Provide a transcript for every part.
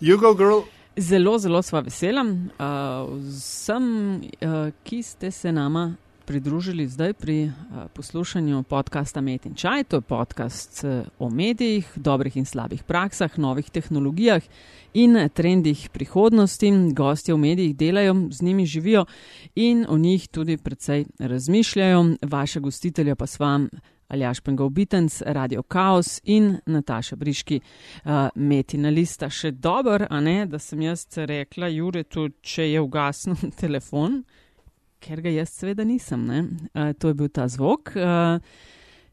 Jugo Girl. Zelo, zelo sva vesela. Uh, vsem, uh, ki ste se nama pridružili zdaj pri uh, poslušanju podcasta Met in Čaj, to je podcast uh, o medijih, dobrih in slabih praksah, novih tehnologijah in trendih prihodnosti. Gostje v medijih delajo, z njimi živijo in o njih tudi precej razmišljajo. Vaše gostitelje pa s vami. Aljaš Pengov Bitens, Radio Chaos in Nataša Briški, uh, Metina Lista. Še dobro, a ne, da sem jaz rekla Juretu, če je ugasnil telefon, ker ga jaz seveda nisem. Uh, to je bil ta zvok. Uh,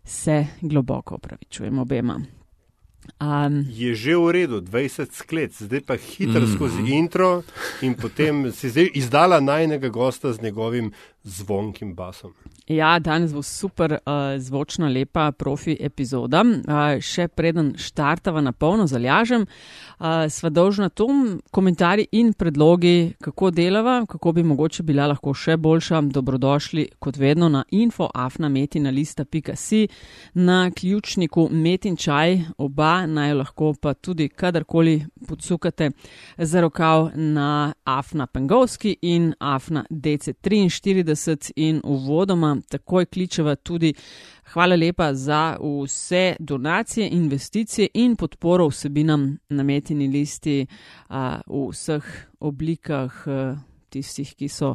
se globoko opravičujem obema. Um, je že v redu, 20 sklet, zdaj pa hitro mm -hmm. skozi intro in potem si zdaj izdala najnega gosta z njegovim zvonkim basom. Ja, danes bo super uh, zvočno lepa profi epizoda. Uh, še preden štartava na polno zalažem, uh, sva dolžna tom komentarji in predlogi, kako delava, kako bi mogoče bila lahko še boljša. Dobrodošli kot vedno na infoafnametina.si, na ključniku Metin čaj, oba naj lahko pa tudi kadarkoli podsukate za rokav na Afna Pengovski in Afna DC43 in uvodoma takoj kličeva tudi hvala lepa za vse donacije, investicije in podporo vsebinam na metini listi a, v vseh oblikah. A, Tistih, ki so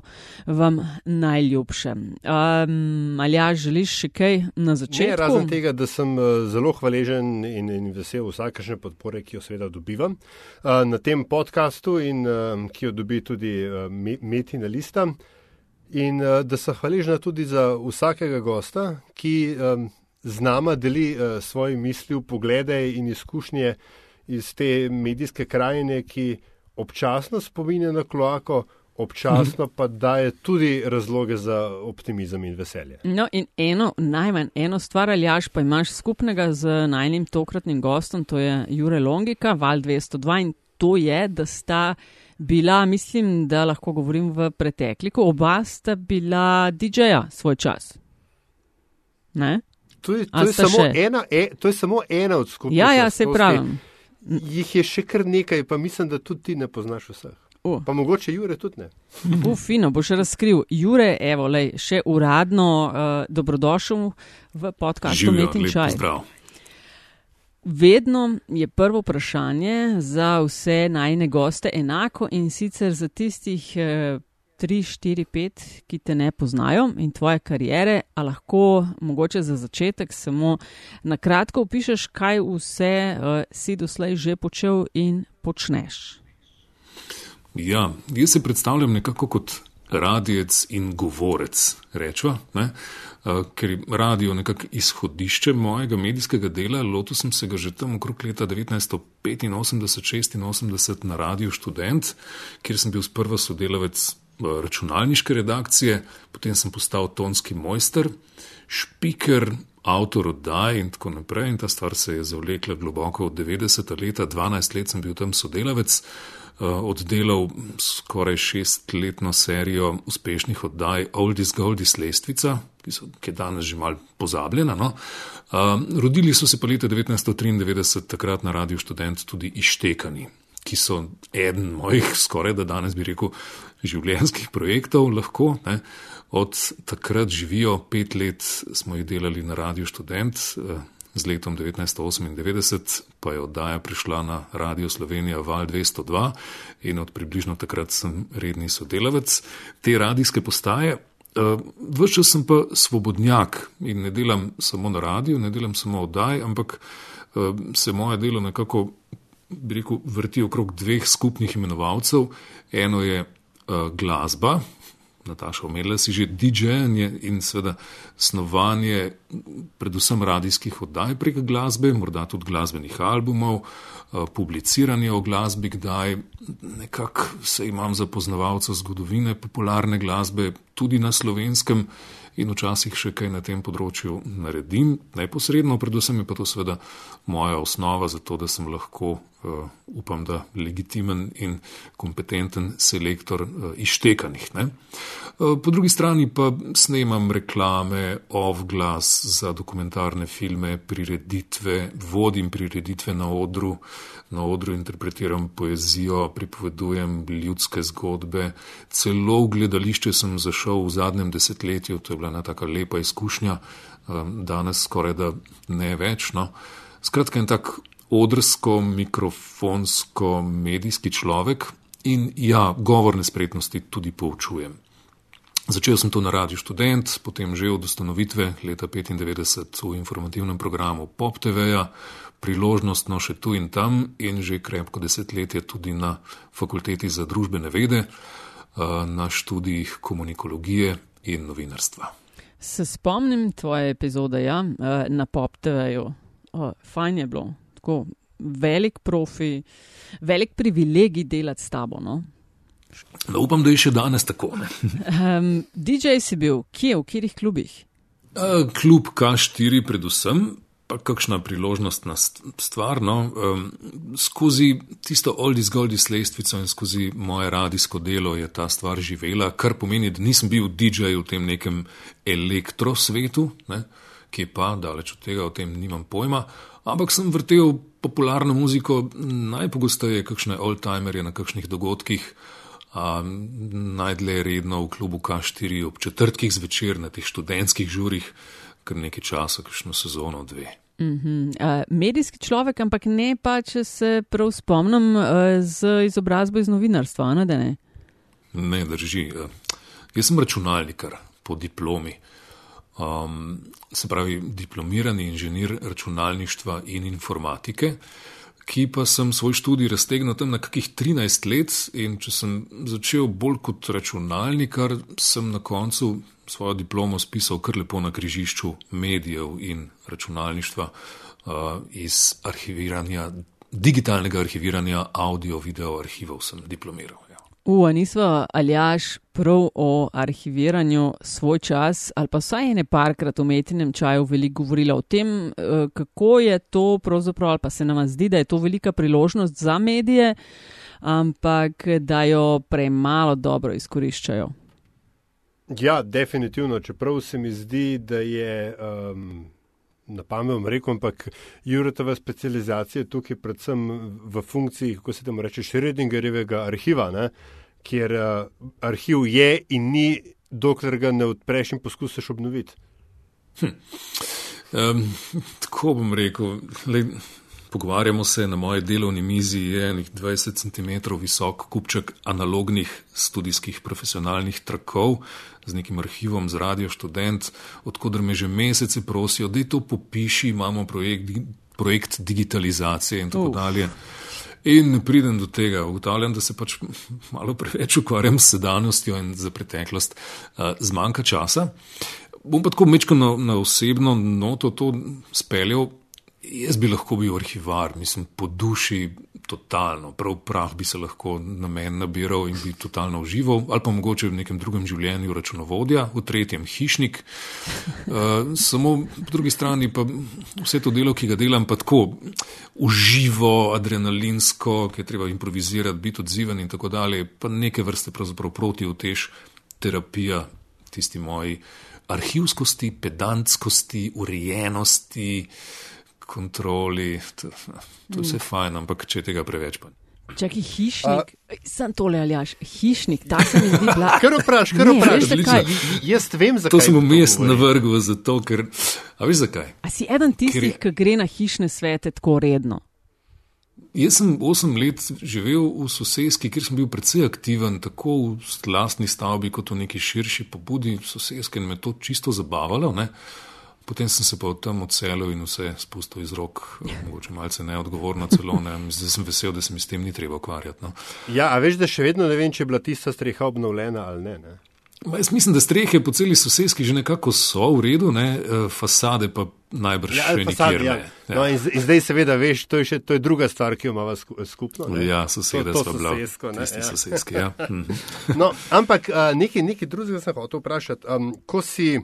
vam najljubše. Um, ali ja, želiš še kaj na začetku? Ne, razen tega, da sem uh, zelo hvaležen in, in vesel vsakašne podpore, ki jo seveda dobivam uh, na tem podkastu in uh, ki jo dobi tudi uh, Metina lista. Uh, in uh, da sem hvaležna tudi za vsakega gosta, ki um, z nama deli uh, svoje misli, poglede in izkušnje iz te medijske krajine, ki občasno spominja na kloako. Občasno pa daje tudi razloge za optimizem in veselje. No, in eno, najmanj eno stvar, ali jaš pa imaš skupnega z najnim tokratnim gostom, to je Jure Longika, Val 202, in to je, da sta bila, mislim, da lahko govorim v pretekliku, oba sta bila DJ-ja svoj čas. Ne? To je, to, je samo ena, e, to je samo ena od skupin. Ja, ja, se pravi. Jih je še kar nekaj, pa mislim, da tudi ti ne poznaš vseh. Uh. Pa mogoče Jure tudi ne. Bo fino, boš razkril. Jure, evo, lej, še uradno uh, dobrodošel v podkastu Meeting Chai. Zdrav. Vedno je prvo vprašanje za vse najne goste enako in sicer za tistih 3, 4, 5, ki te ne poznajo in tvoje karijere, a lahko mogoče za začetek samo na kratko opišeš, kaj vse uh, si doslej že počel in počneš. Ja, jaz se predstavljam nekako kot radijec in govorec, rečva. Ne? Eh, ker je radio nekako izhodišče mojega medijskega dela. Lotil sem se ga že tam okrog leta 1985-86 na Radio Student, kjer sem bil sprva sodelavec računalniške redakcije, potem sem postal tonski mojster, špiker, avtor oddaj in tako naprej. In ta stvar se je zavlekla globoko od 90. leta, 12 let sem bil tam sodelavec. Eh, oddelal skoraj šestletno serijo uspešnih oddaj Oldies Goldies Lestvica, ki, so, ki je danes že mal pozabljena. No? Uh, rodili so se pa leta 1993 takrat na Radiu študent tudi ištekani, ki so eden mojih, skoraj da danes bi rekel, življenjskih projektov lahko. Ne? Od takrat živijo pet let, smo jih delali na Radiu študent. Z letom 1998 pa je oddaja prišla na Radio Slovenija Val 202 in od približno takrat sem redni sodelavec te radijske postaje. Uh, Ves čas sem pa svobodnjak in ne delam samo na radiju, ne delam samo oddaj, ampak uh, se moje delo nekako, bi rekel, vrti okrog dveh skupnih imenovalcev. Eno je uh, glasba, Nataša, omenila si že DJ-janje in seveda snovanje predvsem radijskih oddaj prek glasbe, morda tudi glasbenih albumov, eh, publiciranje o glasbi, kdaj. Nekako se imam za poznavalca zgodovine popularne glasbe, tudi na slovenskem in včasih še kaj na tem področju naredim, neposredno, predvsem je pa to seveda moja osnova za to, da sem lahko, upam, da legitimen in kompetenten selektor uh, izštekanih. Uh, po drugi strani pa snemam reklame, off-glas za dokumentarne filme, prireditve, vodim prireditve na odru, na odru interpretiram poezijo, pripovedujem ljudske zgodbe, celo v gledališče sem zašel v zadnjem desetletju, to je bila ena taka lepa izkušnja, um, danes skoraj da ne več. No. Skratka, en tak odrsko, mikrofonsko, medijski človek in ja, govorne spretnosti tudi poučujem. Začel sem to na radiju študent, potem že od ustanovitve leta 1995 v informativnem programu Pop TV-ja, priložnostno še tu in tam in že krepko desetletje tudi na fakulteti za družbene vede, na študijih komunikologije in novinarstva. Se spomnim tvoje epizode ja, na Pop TV-ju. Fajn je bilo, tako velik profi, velik privilegij delati s tabo. No? No, upam, da je še danes tako. um, DJ si bil, kje, v katerih klubih? Uh, klub K4, predvsem, pa kakšna priložnostna stvar. No? Um, skozi tisto oldis goldis lestvico in skozi moje radijsko delo je ta stvar živela, kar pomeni, da nisem bil DJ v tem nekem elektrosvetu, ne? ki pa daleč od tega, o tem nimam pojma, ampak sem vrtel popularno muziko, najpogosteje kakšne oldtimerje na kakšnih dogodkih. Um, najdlje redno v klubu K4 ob četrtkih zvečer na teh študentskih žurih, kar nekaj časa, kakšno sezono, dve. Mm -hmm. uh, medijski človek, ampak ne pa, če se prav spomnim, uh, z izobrazbo iz novinarstva, ne, ne? Ne, drži. Uh, jaz sem računalnikar po diplomi. Um, se pravi, diplomirani inženir računalništva in informatike, ki pa sem svoj študij raztegnil tam na kakih 13 let in če sem začel bolj kot računalnikar, sem na koncu svojo diplomo spisal kar lepo na križišču medijev in računalništva uh, iz arhiviranja, digitalnega arhiviranja audio-video arhivov sem diplomiral. Uva, nisva aljaš prav o arhiviranju svoj čas ali pa vsaj ene parkrat v metinem čaju veliko govorila o tem, kako je to pravzaprav, ali pa se nam zdi, da je to velika priložnost za medije, ampak da jo premalo dobro izkoriščajo. Ja, definitivno. Čeprav se mi zdi, da je um, na pamet rekel, ampak Jurotova specializacija je tukaj predvsem v funkciji, kako se temu reče, Šredingerjevega arhiva, ne? kjer uh, arhiv je in ni, dokler ga ne odpreš in poskusiš obnoviti. Hm. Um, tako bom rekel. Le, Pogovarjamo se na moji delovni mizi, je nekaj 20 cm visok kupček analognih študijskih profesionalnih trakov z nekim arhivom, z radio študent, odkudar me že mesece prosijo, da to popiši, imamo projekt, projekt digitalizacije in tako Uf. dalje. In pridem do tega, ugotavljam, da se pač malo preveč ukvarjam s sedanjostjo in za preteklost uh, zmanjka časa. Bom pa tako mečko na, na osebno noto to speljal. Jaz bi lahko bil arhivar, mislim, po duši totalno, prav prah bi se lahko na meni nabiral in bi totalno užival, ali pa mogoče v nekem drugem življenju računovodja, v tretjem hišnik. Uh, samo po drugi strani pa vse to delo, ki ga delam, pa tako uživo, adrenalinsko, ki je treba improvizirati, biti odziven in tako dalje, pa neke vrste pravzaprav proti utež terapija tisti moji arhivskosti, pedantskosti, urejenosti kontroli, to, to vse fajn, ampak če tega preveč pa. Čakaj, hišnik, A, sem tole ali jaš, hišnik, ta se mi zdi blag. Kar vpraš, kar vpraš, jaz vem, zakaj. To sem umest navrgel zato, ker, a veš zakaj? A si eden tistih, ki gre na hišne svete tako redno? Jaz sem osem let živel v sosedski, kjer sem bil precej aktiven, tako v lastni stavbi, kot v neki širši pobudi sosedske in me to čisto zabavalo. Ne? Potem sem se pa tam odselil in vse spustil iz rok, mogoče malce neodgovorno celo. Ne. Zdaj sem vesel, da se mi s tem ni treba ukvarjati. No. Ja, a veš, da še vedno ne vem, če je bila tista streha obnovljena ali ne. ne? Jaz mislim, da strehe po celi sosedski že nekako so v redu, ne? Eh, fasade pa najbrž ja, še fasade, nikjer ja. ne. Ja. No, in, in zdaj seveda veš, to je, še, to je druga stvar, ki jo imamo skupno. Ne? Ja, sosede so bila. Tisti ja. sosedski, ja. no, ampak nekaj, nekaj drugega sem hotel vprašati. Um, ko si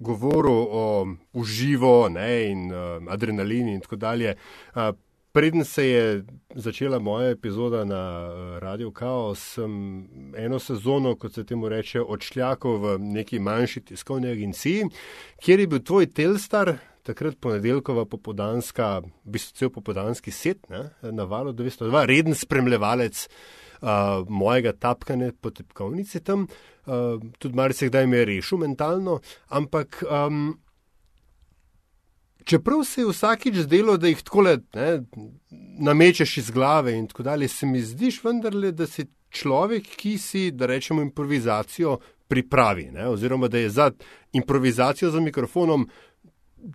govoril o uživo ne, in um, adrenalini in tako dalje, uh, Preden se je začela moja epizoda na eh, Radio Chaos, sem eno sezono, kot se temu reče, odšljakal v neki manjši tiskovni agenciji, kjer je bil tvoj Telstar, takrat ponedeljkova popodanska, v bistvu cel popodanski set, ne, na valu 202, reden spremljevalec uh, mojega tapkanja po tipkovnici tam, uh, tudi marsikdaj me je rešil mentalno, ampak. Um, Čeprav se je vsakič zdelo, da jih tako le namečeš iz glave in tako dalje, se mi zdiš vendarle, da si človek, ki si, da rečemo, improvizacijo pripravi, ne? oziroma da je za improvizacijo za mikrofonom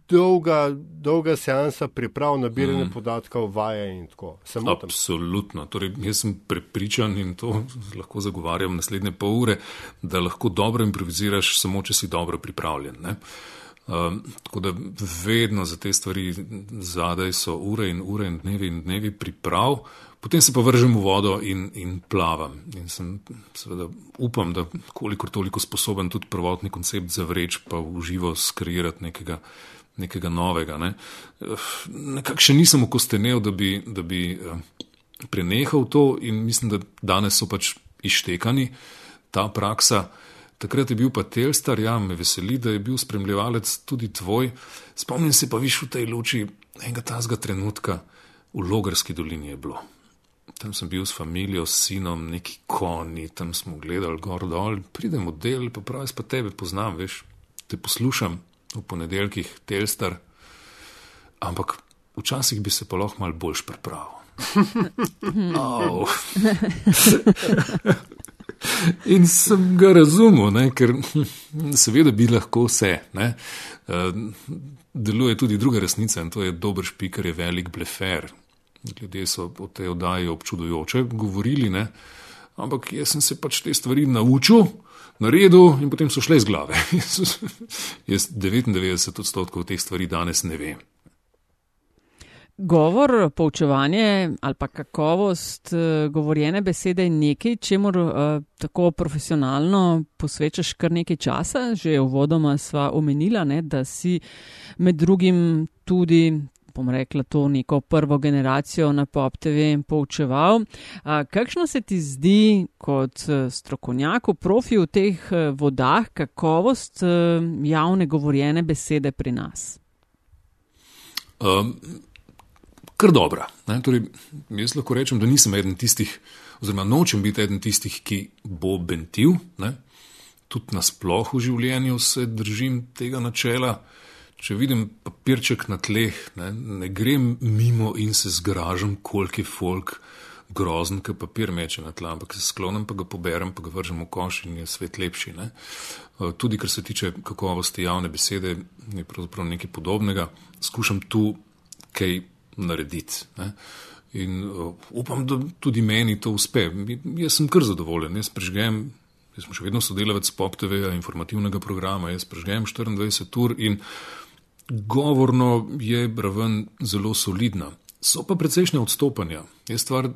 dolga, dolga seansa priprav, nabiranje mm. podatkov, vaje in tako. Absolutno. Torej, jaz sem prepričan in to lahko zagovarjam naslednje pol ure, da lahko dobro improviziraš, samo če si dobro pripravljen. Ne? Um, tako da vedno za te stvari zadaj so ure in ure in dnevi in dnevi priprav, potem se pa vržem v vodo in, in plavam. In sem seveda upam, da kolikor toliko sposoben tudi prvotni koncept zavreč, pa v živo skreirati nekega, nekega novega. Ne. Nekako še nisem okostenel, da bi, da bi prenehal to in mislim, da danes so pač ištekani ta praksa. Takrat je bil pa Telstar, ja, me veseli, da je bil spremljevalec tudi tvoj. Spomnim se pa viš v tej luči enega tazga trenutka v Logarski dolini je bilo. Tam sem bil s familijo, s sinom, neki konji, tam smo gledali gor dol, pridem v del, pa pravi, pa tebe poznam, veš, te poslušam v ponedeljkih, Telstar, ampak včasih bi se pa lahko mal boljš pripravil. oh. In sem ga razumel, ne, ker seveda bi lahko vse. Ne. Eh, deluje tudi druga resnica in to je dober špiker, je velik blefer. Ljudje so o tej oddaji občudujoče govorili, ne. ampak jaz sem se pač te stvari naučil, naredil in potem so šle iz glave. jaz 99 odstotkov teh stvari danes ne vem. Govor, poučevanje ali pa kakovost uh, govorjene besede je nekaj, čemu uh, tako profesionalno posvečaš kar nekaj časa. Že v vodoma sva omenila, ne, da si med drugim tudi, bom rekla, to neko prvo generacijo na Pop TV poučeval. Uh, kakšno se ti zdi kot uh, strokovnjak, profi v teh vodah, kakovost uh, javne govorjene besede pri nas? Um kar dobra. Torej, jaz lahko rečem, da nisem eden tistih, oziroma nočem biti eden tistih, ki bo bentil. Ne? Tudi nasplošno v življenju se držim tega načela. Če vidim papirček na tleh, ne, ne grem mimo in se zgražam, koliko je folk grozen, ki papir meče na tla, ampak se sklonim, pa ga poberem, pa ga vržem v koš in je svet lepši. Ne. Tudi kar se tiče kakovosti javne besede, je pravzaprav nekaj podobnega. Skušam tu kaj narediti. Ne. In uh, upam, da tudi meni to uspe. Jaz sem kar zadovoljen. Jaz prežgem, jaz sem še vedno sodelavec PopTV-ja, informativnega programa, jaz prežgem 24 ur in govorno je raven zelo solidna. So pa precejšnje odstopanja. Je stvar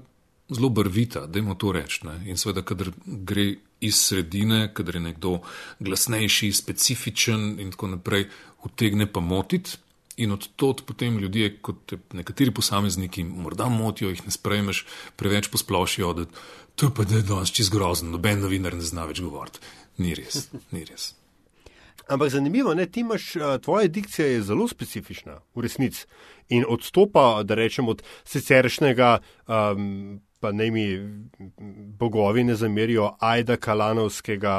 zelo barvita, da jim to rečem. In seveda, kadar gre iz sredine, kadar je nekdo glasnejši, specifičen in tako naprej, utegne pa motiti in od tod potem ljudje, kot nekateri posamezniki, morda motijo, jih ne sprejmeš, preveč posplošijo, da to pa je danes čez grozno, noben novinar ne zna več govoriti. Ni res, ni res. Ampak zanimivo, ne, ti imaš, tvoja dikcija je zelo specifična v resnici in odstopa, da rečem, od siceršnjega um, pa naj mi bogovi ne zamerijo, ajda kalanovskega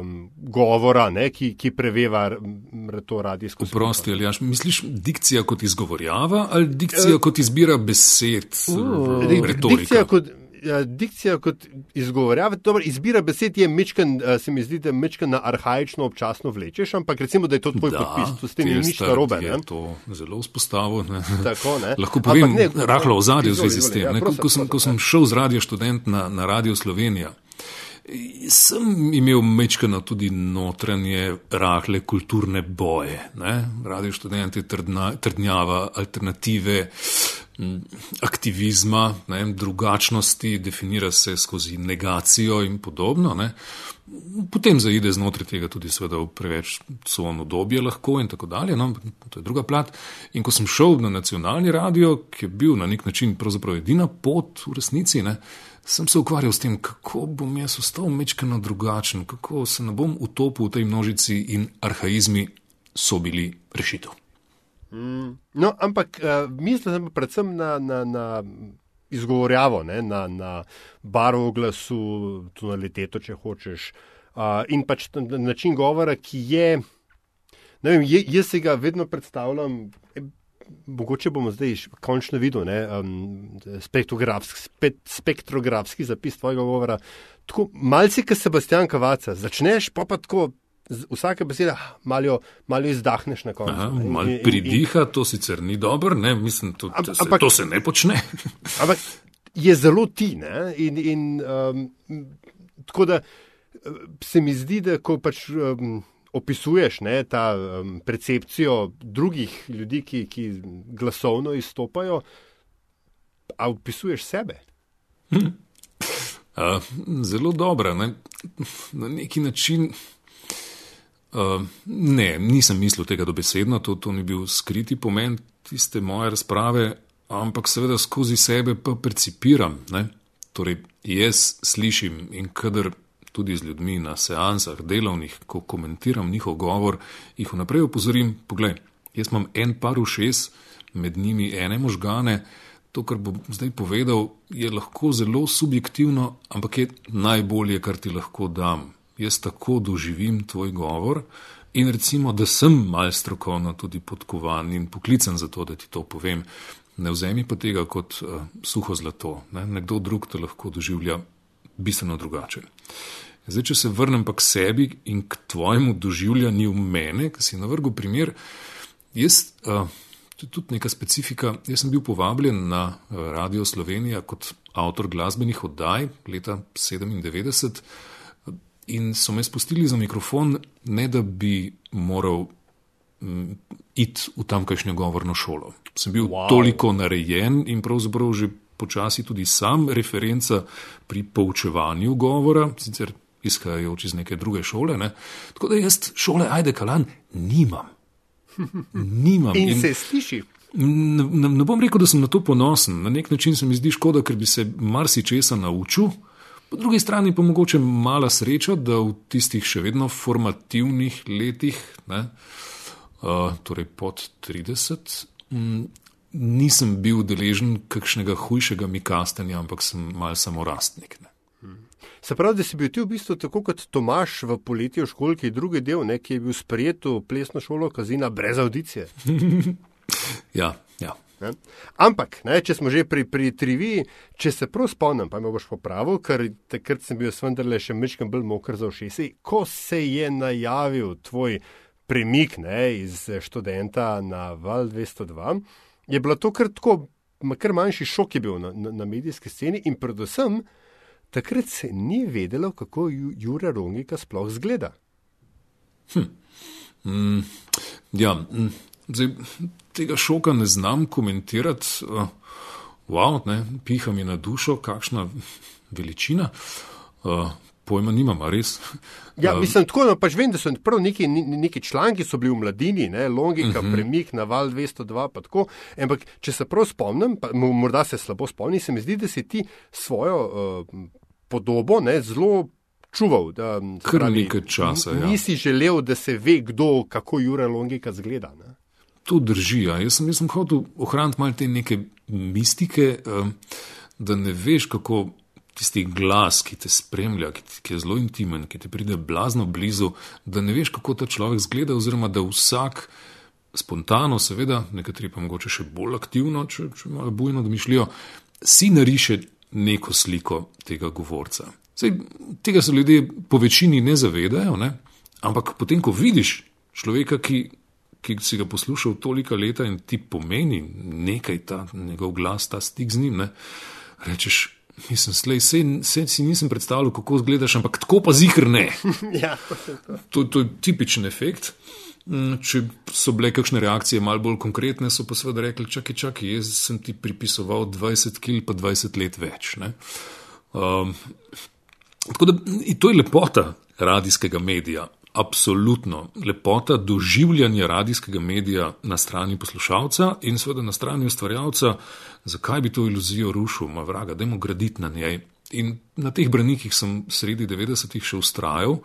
um, govora, ne, ki, ki preveva to radijsko sporočilo. Prosti, ali jaš, misliš dikcija kot izgovorjava ali dikcija uh, kot izbira besed? Uh, dikcija kot dikcija kot izgovorjava, dobro, izbira besed je mečken, eh, se mi zdi, da mečken na arhajično občasno vlečeš, ampak recimo, da je to tvoj da, podpis, s tem ni nič narobe. Je to zelo vzpostavil. Tako, Lahko povem, rahlo ozadje v zvezi s tem. Ja, ko, ko, sem, ko sem šel z radio študent na, na Radio Slovenija Sem imel mečkano tudi notranje, rahle kulturne boje. Ne? Radio študenti trdna, trdnjava alternative, aktivizma, ne? drugačnosti, definira se skozi negacijo in podobno. Ne? Potem zaide znotraj tega tudi seveda v preveč covno dobje lahko in tako dalje, no, to je druga plat. In ko sem šel na nacionalni radio, ki je bil na nek način pravzaprav edina pot v resnici, ne, sem se ukvarjal s tem, kako bom jaz ostal mečkano drugačen, kako se ne bom utopil v tej množici in arhaizmi so bili rešitev. Mm, no, ampak uh, mislim predvsem na, na, na izgovorjavo, ne, na, na barvo glasu, tonaliteto, če hočeš, uh, in pač način govora, ki je. Vem, jaz si ga vedno predstavljam, e, mogoče bomo zdaj končno videli, um, spektrografski, spe, spektrografski zapis tvojega govora. Tako malce, kot Sebastian Kavaca, začneš pa pa tako vsake besede malo, malo izdahneš na koncu. Malo pridiha, in, to sicer ni dobro, ne, mislim, to, to, se, ampak, to se ne počne. ampak je zelo ti. Ne, in, in, um, tako da se mi zdi, da ko pač. Um, Opisuješ ne, ta um, percepcijo drugih ljudi, ki, ki glasovno izstopajo, a opisuješ sebe? Hm. Uh, zelo dobro. Ne? Na neki način Uh, ne, nisem mislil tega dobesedno, to, to ni bil skriti pomen tiste moje razprave, ampak seveda skozi sebe pa percipiram. Ne? Torej, jaz slišim in kadar tudi z ljudmi na seansah delovnih, ko komentiram njihov govor, jih vnaprej opozorim, poglej, jaz imam en par ušes, med njimi ene možgane, to, kar bom zdaj povedal, je lahko zelo subjektivno, ampak je najbolje, kar ti lahko dam jaz tako doživim tvoj govor in recimo, da sem mal strokovno tudi podkovan in poklican za to, da ti to povem. Ne vzemi pa tega kot uh, suho zlato. Ne? Nekdo drug te lahko doživlja bistveno drugače. Zdaj, če se vrnem pa k sebi in k tvojemu doživljanju mene, ki si navrgu primer, jaz, uh, to je tudi neka specifika, jaz sem bil povabljen na Radio Slovenija kot avtor glasbenih oddaj leta 1997 in so me spustili za mikrofon, ne da bi moral um, iti v tamkajšnjo govorno šolo. Sem bil wow. toliko narejen in pravzaprav že počasi tudi sam referenca pri poučevanju govora, sicer izhajajoč iz neke druge šole. Ne? Tako da jaz šole Ajde Kalan nimam. nimam. In, in se sliši. Ne, ne, ne bom rekel, da sem na to ponosen. Na nek način se mi zdi škoda, ker bi se marsičesa naučil. Po drugi strani pa mogoče mala sreča, da v tistih še vedno formativnih letih, ne, uh, torej pod 30, m, nisem bil deležen kakšnega hujšega mikastanja, ampak sem mal samorastnik. Ne. Se pravi, da si bil ti v bistvu tako kot Tomaš v poletju v školki, drugi del, ne, ki je bil sprejet v plesno šolo Kazina brez audicije. ja, ja. Ne? Ampak, ne, če smo že pri, pri triviji, če se prav spomnim, pa me boš popravil, ker takrat sem bil vendarle še mečkam bolj moker za ušesi, ko se je najavil tvoj premik ne, iz študenta na Val 202, je bilo to kar tako, kar manjši šok je bil na, na, na medijski sceni in predvsem takrat se ni vedelo, kako Jura Rongika sploh zgleda. Hm. Mm, ja, mm. Zdaj, tega šoka ne znam komentirati. Uh, wow, ne, piha mi na dušo, kakšna veličina. Uh, pojma nimam, res. Ja, mislim, tako, no, pač vem, da so prav neki, neki članki bili v mladini, ne, logika, uh mhm. -huh. premik na val 202, pa tako. Ampak, če se prav spomnim, pa morda se slabo spomnim, se mi zdi, da si ti svojo uh, podobo ne, zelo. Čuval, da Kar nekaj časa. Ja. Nisi želel, da se ve, kdo, kako Jura Longika zgleda. Ne? To drži. Ja. Jaz sem, jaz sem hotel ohraniti malo te neke mistike, um, da ne veš, kako tisti glas, ki te spremlja, ki, ki je zelo intimen, ki ti pride blazno blizu, da ne veš, kako ta človek zgleda, oziroma da vsak spontano, seveda, nekateri pa mogoče še bolj aktivno, če, če malo bujno domišljajo, si nariše neko sliko tega govorca. Sej, tega se ljudje po večini ne zavedajo, ne? ampak potem, ko vidiš človeka, ki ki si ga poslušal toliko leta in ti pomeni nekaj, ta njegov glas, ta stik z njim, ne, rečeš, Mislim, slej, sej, sej si nisem predstavljal, kako izgledaš, ampak tako pa zihr ne. ja, to, to je tipičen efekt. Mm, Če so bile kakšne reakcije malo bolj konkretne, so pa seveda rekli: čakaj, čakaj, jaz sem ti pripisoval 20 kg, pa 20 let več. Um, tako da to je lepota radijskega medija. Absolutno lepota doživljanja radijskega medija na strani poslušalca in seveda na strani ustvarjalca, zakaj bi to iluzijo rušil, ma vraga, dajmo graditi na njej. In na teh branikih sem sredi 90-ih še ustrajal.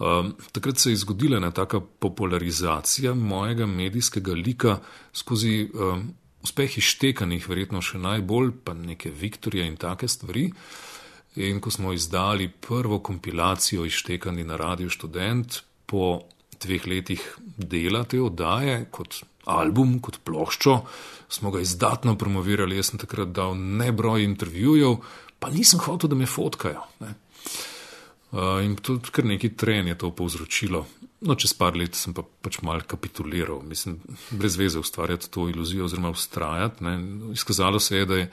Um, takrat se je zgodila ena taka popularizacija mojega medijskega lika skozi um, uspeh ištekanih, verjetno še najbolj, pa neke Viktorije in take stvari. In ko smo izdali prvo kompilacijo ištekani na Radio Student po dveh letih dela te oddaje kot album, kot ploščo, smo ga izdatno promovirali. Jaz sem takrat dal nebroj intervjujev, pa nisem hotel, da me fotkajo. Ne. Uh, in tudi kar neki tren je to povzročilo. No, čez par let sem pa pač mal kapituliral, mislim, brez veze ustvarjati to iluzijo oziroma ustrajati. Ne. Izkazalo se je, da je,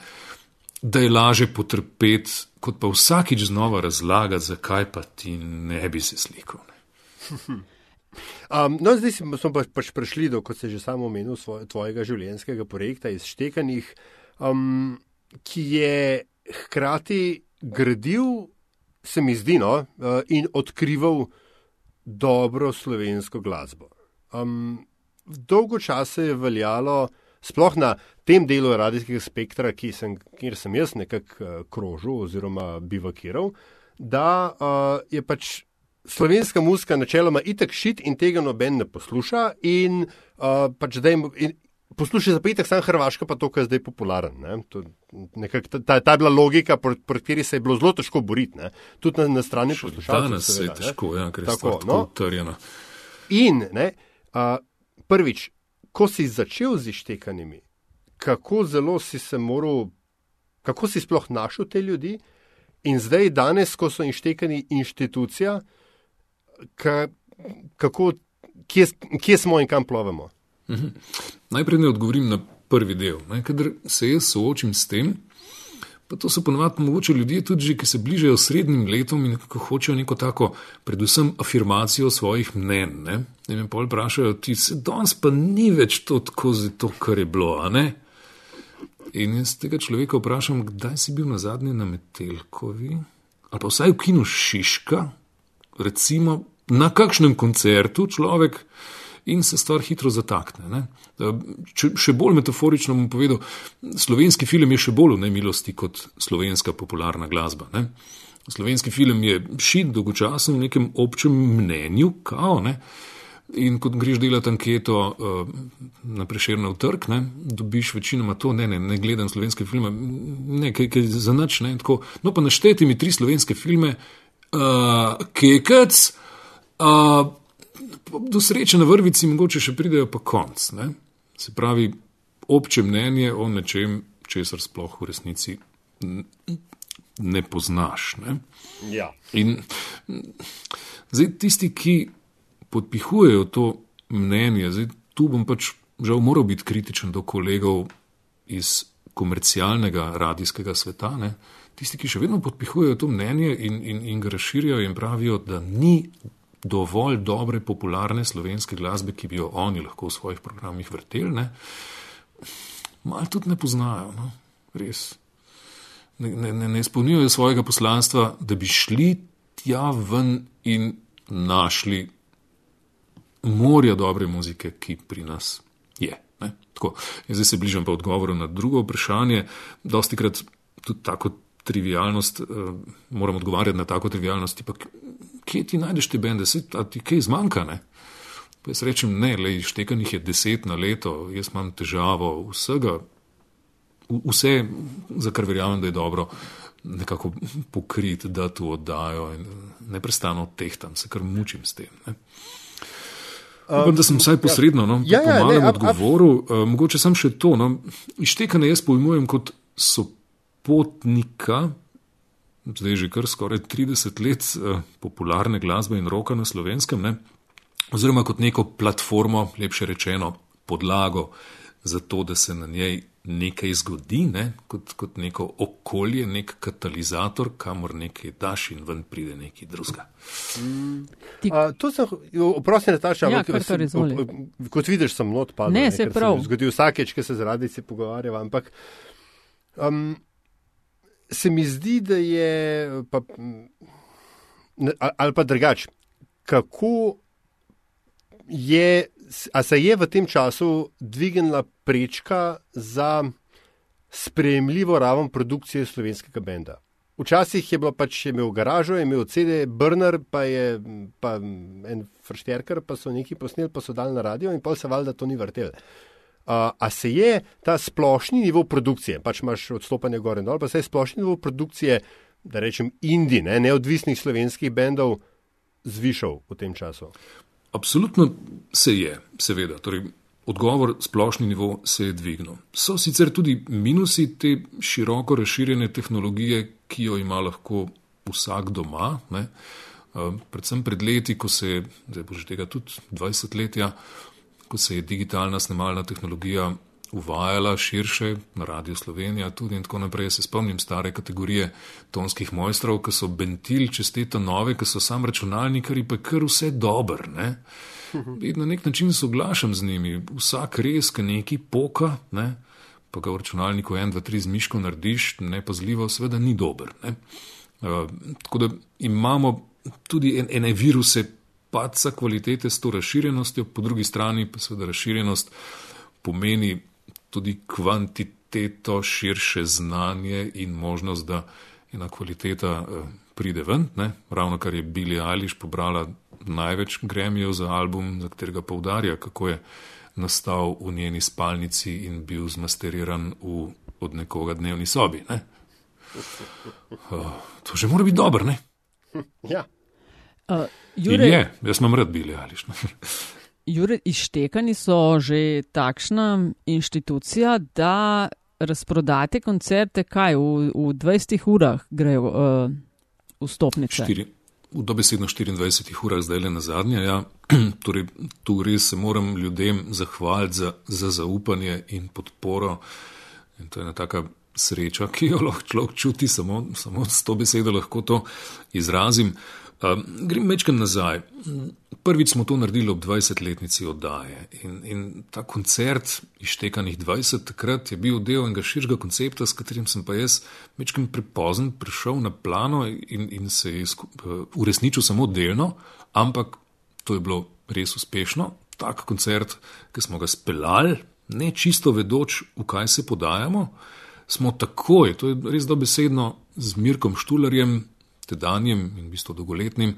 da je laže potrpeti, kot pa vsakič znova razlagati, zakaj pa ti ne bi se slikal. Um, no, zdaj smo pa, pač prišli do, kot se že samo omenil, tvojega življenjskega projekta izštekanih, um, ki je hkrati gradil se mi zdi, no, uh, in odkrival dobro slovensko glasbo. Um, dolgo časa je veljalo, sploh na tem delu radijskega spektra, sem, kjer sem jaz nekako uh, krožil oziroma bivakiral, da uh, je pač slovenska muska načeloma itek šit in tega noben ne posluša. In, uh, pač dajmo, in, Poslušaj za petek, samo Hrvaška, pa to, kar je zdaj popularen. Nekak, ta, ta je bila logika, proti kateri se je bilo zelo težko boriti, ne? tudi na, na strani poslušalcev. Danes se je težko, ja, ker je tako, tako no? utrjeno. In ne, a, prvič, ko si začel z ištekanimi, kako zelo si se moral, kako si sploh našel te ljudi, in zdaj, danes, ko so ištekani inštitucija, ka, kako, kje, kje smo in kam plovemo. Mhm. Najprej ne odgovorim na prvi del. Ker se jaz soočim s tem, pa to so ponovadi mogoče ljudje tudi, že, ki se bližajo srednjim letom in hočejo neko tako, predvsem, afirmacijo svojih mnen. Ne? Ne me pa vprašajo, ti se danes pa ni več to tako, to, kar je bilo. In jaz tega človeka vprašam, kdaj si bil na zadnje na Metelkovi, ali pa vsaj v kinu Šiška, recimo na kakšnem koncertu človek in se stvar hitro zatakne. Ne? Če, še bolj metaforično bom povedal, slovenski film je še bolj v nemilosti kot slovenska popularna glasba. Ne? Slovenski film je šit dolgočasen v nekem občem mnenju, kao, ne? in kot greš delati anketo uh, na preširno trg, ne? dobiš večinoma to, ne, ne, ne gledam slovenske filme, ne, kaj, kaj za nič. No, pa našteti mi tri slovenske filme, uh, kekec, uh, do sreče na vrvici, mogoče še pridejo pa konc. Ne? Se pravi, obče mnenje o nečem, česar sploh v resnici ne poznaš. Ne? Ja. In zdaj tisti, ki podpihujejo to mnenje, zdaj tu bom pač žal moral biti kritičen do kolegov iz komercialnega radijskega sveta. Ne? Tisti, ki še vedno podpihujejo to mnenje in, in, in ga razširjajo in pravijo, da ni dovolj dobre, popularne slovenske glasbe, ki bi jo oni lahko v svojih programih vrteli, malo tudi ne poznajo, no? res. Ne, ne, ne izpolnjujejo svojega poslanstva, da bi šli tja ven in našli morja dobre muzike, ki pri nas je. Zdaj se bližam pa odgovoru na drugo vprašanje. Dosti krat tudi tako trivialnost, uh, moram odgovarjati na tako trivialnost, pa kje ti najdeš te bende, se ti kaj zmanjka. Ne? Pa jaz rečem, ne, le štekanih je deset na leto, jaz imam težavo vsega, vse, za kar verjamem, da je dobro nekako pokriti, da to oddajo in neprestano tehtam, se kar mučim s tem. Ne? Um, da sem vsaj posredno no, ja, ja, ne, odgovoril. Uh, mogoče sem še to. No, Ištekane jaz pojmujem kot sopotnika, zdaj že kar skoraj 30 let eh, popularne glasbe in roka na slovenskem, ne? oziroma kot neko platformo, lepše rečeno, podlago za to, da se na njej nekaj zgodi, ne? kot, kot neko okolje, nek katalizator, kamor nekaj daš in ven pride nekaj drugega. Mm. Ti... To sem, oprosti, Nataša, ja, ampak, kot vidiš, sem not padel. Ne, se prav. Zgodi vsakeč, ki se zaradi se pogovarjava, ampak um, se mi zdi, da je, pa, ali pa drugače, kako je, a se je v tem času dvignila prečka za sprejemljivo raven produkcije slovenskega benda. Včasih je bilo pač imel garažo, imel CD, Brner, pa je pa en fršterker, pa so neki posneli, pa so dali na radio in pa se valjda to ni vrtel. Uh, a se je ta splošni nivo produkcije, pač imaš odstopanje gore in dol, pa se je splošni nivo produkcije, da rečem, indij, ne, neodvisnih slovenskih bendov, zvišal v tem času? Absolutno se je, seveda. Torej, odgovor, splošni nivo se je dvignil. So sicer tudi minusi te široko razširjene tehnologije, ki jo ima lahko vsak doma. Ne? Predvsem pred leti, ko se je, zdaj bo že tega tudi 20 letja, ko se je digitalna snemalna tehnologija uvajala širše na Radio Slovenija tudi in tako naprej. Se spomnim stare kategorije tonskih mojstrov, ki so bentil čez te nove, ki so sam računalnikari, pa kar vse dober. Ne? In na nek način soglašam z njimi. Vsak res, ki neki poka, ne? pa ga v računalniku 1, 2, 3 z miško narediš, nepazljivo, seveda ni dober. Ne? Uh, tako da imamo tudi en, ene viruse paca kvalitete s to razširjenostjo, po drugi strani pa seveda razširjenost pomeni tudi kvantiteto, širše znanje in možnost, da ena kvaliteta eh, pride ven. Ne? Ravno kar je Billy Eilish pobrala največ gremijev za album, za katerega poudarja, kako je nastal v njeni spalnici in bil zmasteriran v, od nekoga dnevni sobi. Ne? Uh, to že mora biti dobro, ne? Ja. Uh, Jure... Je, jaz imam rad Billy Eilish. Jure, izštekani so že takšna inštitucija, da razprodate koncerte, kaj v, v 20 urah grejo uh, vstopnice. Štiri, v dobesedno 24 urah, zdaj le na zadnje. Ja. torej, tu res se moram ljudem zahvaliti za, za zaupanje in podporo. In to je ena taka sreča, ki jo lahko človek čuti, samo, samo s to besedo lahko to izrazim. Uh, grem večkrat nazaj. Prvič smo to naredili ob 20-letnici oddaje in, in ta koncert, ištekanih 20, takrat je bil del enega širšega koncepta, s katerim sem pa jaz večkrat prepozen prišel na plano in, in se je uresničil samo delno, ampak to je bilo res uspešno. Tak koncert, ki smo ga speljali, ne čisto vedoč, v kaj se podajamo, smo takoj, to je res dobesedno z Mirkom Štularjem, tedanjem in v bistvu dolgoletnim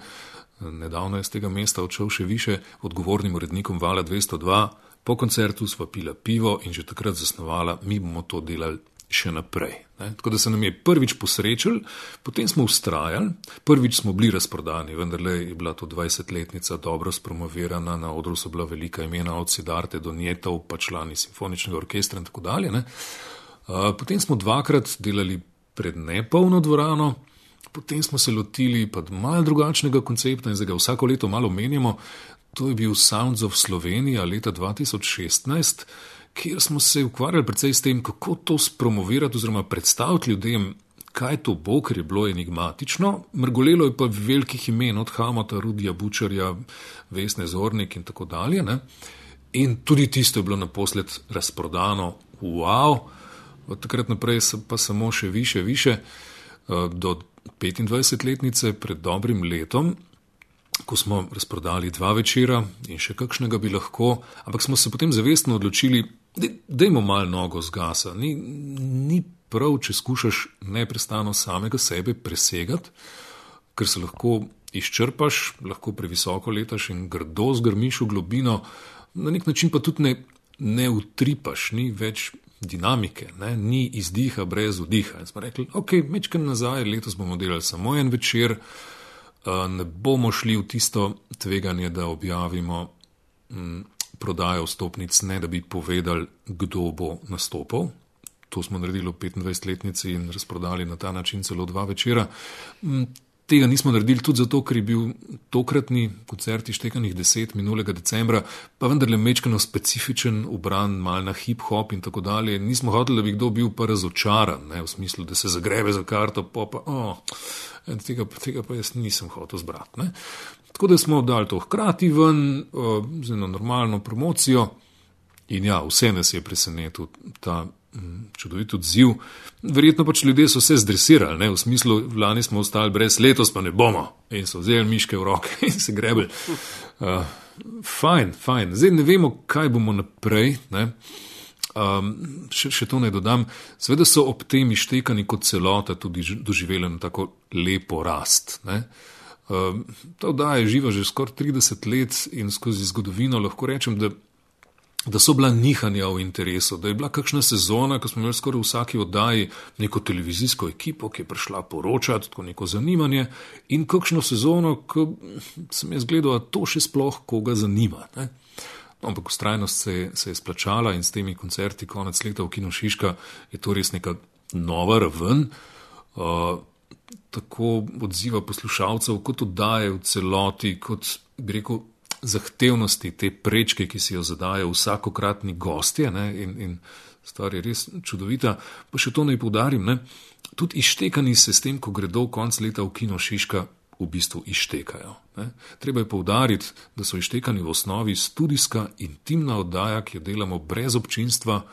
nedavno je z tega mesta odšel še više odgovornim urednikom Vala 202, po koncertu sva pila pivo in že takrat zasnovala, mi bomo to delali še naprej. Ne? Tako da se nam je prvič posrečil, potem smo ustrajali, prvič smo bili razprodani, vendar je bila to 20-letnica dobro spromovirana, na odru so bila velika imena od Sidarte do Njetov, pa člani simfoničnega orkestra in tako dalje. Ne? Potem smo dvakrat delali pred nepolno dvorano, Potem smo se lotili pa malo drugačnega koncepta in zdaj ga vsako leto malo menjamo. To je bil Sounds of Slovenija leta 2016, kjer smo se ukvarjali predvsej s tem, kako to spromovirati oziroma predstaviti ljudem, kaj to bo, ker je bilo enigmatično. Mrgolelo je pa velikih imen, od Hamata, Rudija Bučarja, Vesne Zornik in tako dalje. Ne? In tudi tisto je bilo naposled razprodano, wow, od takrat naprej pa samo še više, više. Eh, do 25-letnice pred dobrim letom, ko smo razprodali dva večera in še kakšnega bi lahko, ampak smo se potem zavestno odločili, da imamo malo nogo zgasa. Ni, ni prav, če skušaš neprestano samega sebe presegati, ker se lahko izčrpaš, lahko previsoko letaš in grdo zgrmiš v globino, na nek način pa tudi ne, ne utripaš, ni več dinamike, ne? ni izdiha brez vdiha. In smo rekli, ok, mečkam nazaj, letos bomo delali samo en večer, ne bomo šli v tisto tveganje, da objavimo m, prodajo vstopnic, ne da bi povedali, kdo bo nastopil. To smo naredili v 25-letnici in razprodali na ta način celo dva večera. Tega nismo naredili tudi zato, ker je bil tokratni koncert ištekanih deset minulega decembra, pa vendarle mečkano specifičen, ubran mal na hip-hop in tako dalje. Nismo hoteli, da bi kdo bil pa razočaran, ne, v smislu, da se zagrebe za karto, pa pa, oh, tega, tega pa jaz nisem hotel zbrati. Ne. Tako da smo dali to hkrati ven, z eno normalno promocijo. In ja, vse nas je presenetil ta čudovit odziv. Verjetno pač ljudje so se zdresirali, ne? v smislu, lani smo ostali brez, letos pa ne bomo. In so vzeli miške v roke in se grebeli. Uh, fajn, fajn. Zdaj ne vemo, kaj bomo naprej. Um, še, še to naj dodam. Sveda so ob tem ištekani kot celota tudi doživeli tako lepo rast. Um, ta oddaja je živa že skoraj 30 let in skozi zgodovino lahko rečem, da da so bila nihanja v interesu, da je bila kakšna sezona, ko smo imeli skoraj v vsaki oddaji neko televizijsko ekipo, ki je prišla poročati, tako neko zanimanje, in kakšno sezono, ko sem jaz gledal, da to še sploh koga zanima. Ne? Ampak ustrajnost se je, se je splačala in s temi koncerti konec leta v Kino Šiška je to res neka nova raven. Uh, tako odziva poslušalcev, kot oddaje v celoti, kot bi rekel, zahtevnosti, te prečke, ki si jo zadajo vsakokratni gostje. Ne, in, in stvar je res čudovita. Pa še to naj poudarim, ne, tudi ištekani se s tem, ko gredo konc leta v kino Šiška, v bistvu ištekajo. Ne. Treba je poudariti, da so ištekani v osnovi studijska intimna oddaja, ki jo delamo brez občinstva.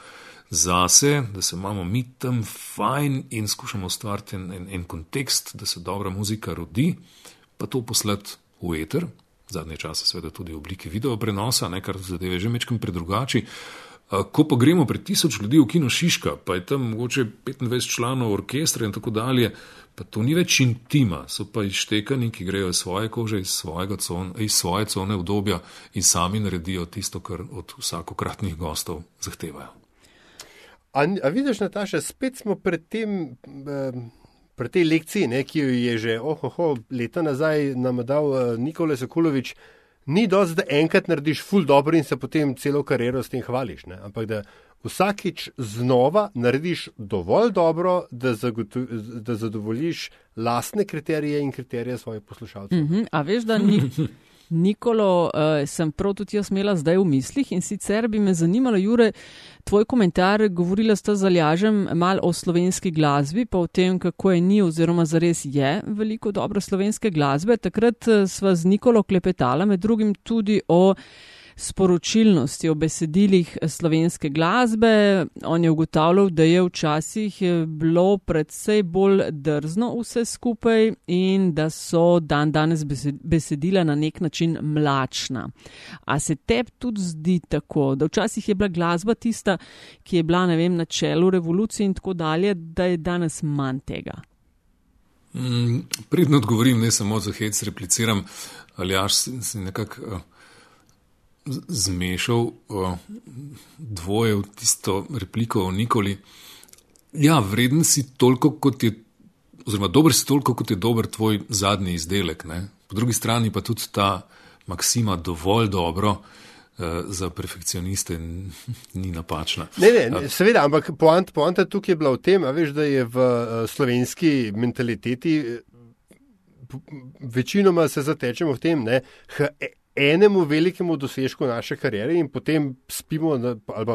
Zase, da se imamo mi tam fajn in skušamo ustvariti en, en, en kontekst, da se dobra muzika rodi, pa to poslati v eter, zadnje čase, seveda tudi v obliki video prenosa, kar zadeve že mečkam predrugači. Ko pa gremo pred tisoč ljudi v kino Šiška, pa je tam mogoče 25 članov orkestra in tako dalje, pa to ni več intima, so pa izštekani, ki grejo iz svoje kože, iz, con, iz svoje cone obdobja in sami naredijo tisto, kar od vsakokratnih gostov zahtevajo. A, a vidiš, Nataša, spet smo pred tem. Eh pri tej lekciji, ne, ki jo je že ohoho, leta nazaj nam dal uh, Nikolaj Sokulovič, ni dosti, da enkrat narediš ful dobro in se potem celo kariero s tem hvališ. Ne, ampak da vsakič znova narediš dovolj dobro, da, da zadovoljiš lastne kriterije in kriterije svojih poslušalcev. Mm -hmm, a veš, da ni. Nikolo, uh, sem prav tudi jaz imela zdaj v mislih in sicer bi me zanimalo, Jure, tvoj komentar, govorila sta z Aljažem mal o slovenski glasbi, pa o tem, kako je ni oziroma zares je veliko dobro slovenske glasbe. Takrat eh, sva z Nikolo klepetala med drugim tudi o sporočilnosti o besedilih slovenske glasbe. On je ugotavljal, da je včasih bilo predvsej bolj drzno vse skupaj in da so dan danes besedila na nek način mlačna. A se tebi tudi zdi tako, da včasih je bila glasba tista, ki je bila vem, na čelu revolucije in tako dalje, da je danes manj tega? Mm, Pridno odgovorim, ne samo za hec, repliciram, ali jaš si nekako. Uh zmešal o, dvoje v tisto repliko o Nikoli. Ja, vreden si toliko, kot je, oziroma dober si toliko, kot je dober tvoj zadnji izdelek. Ne? Po drugi strani pa tudi ta maksima dovolj dobro. Eh, za perfekcioniste ni napačna. Ne, ne, seveda, ampak poanta poant tukaj je bila v tem, veš, da je v eh, slovenski mentaliteti eh, večinoma se zatečemo v tem, da enemu velikemu dosežku naše kariere in potem spimo ali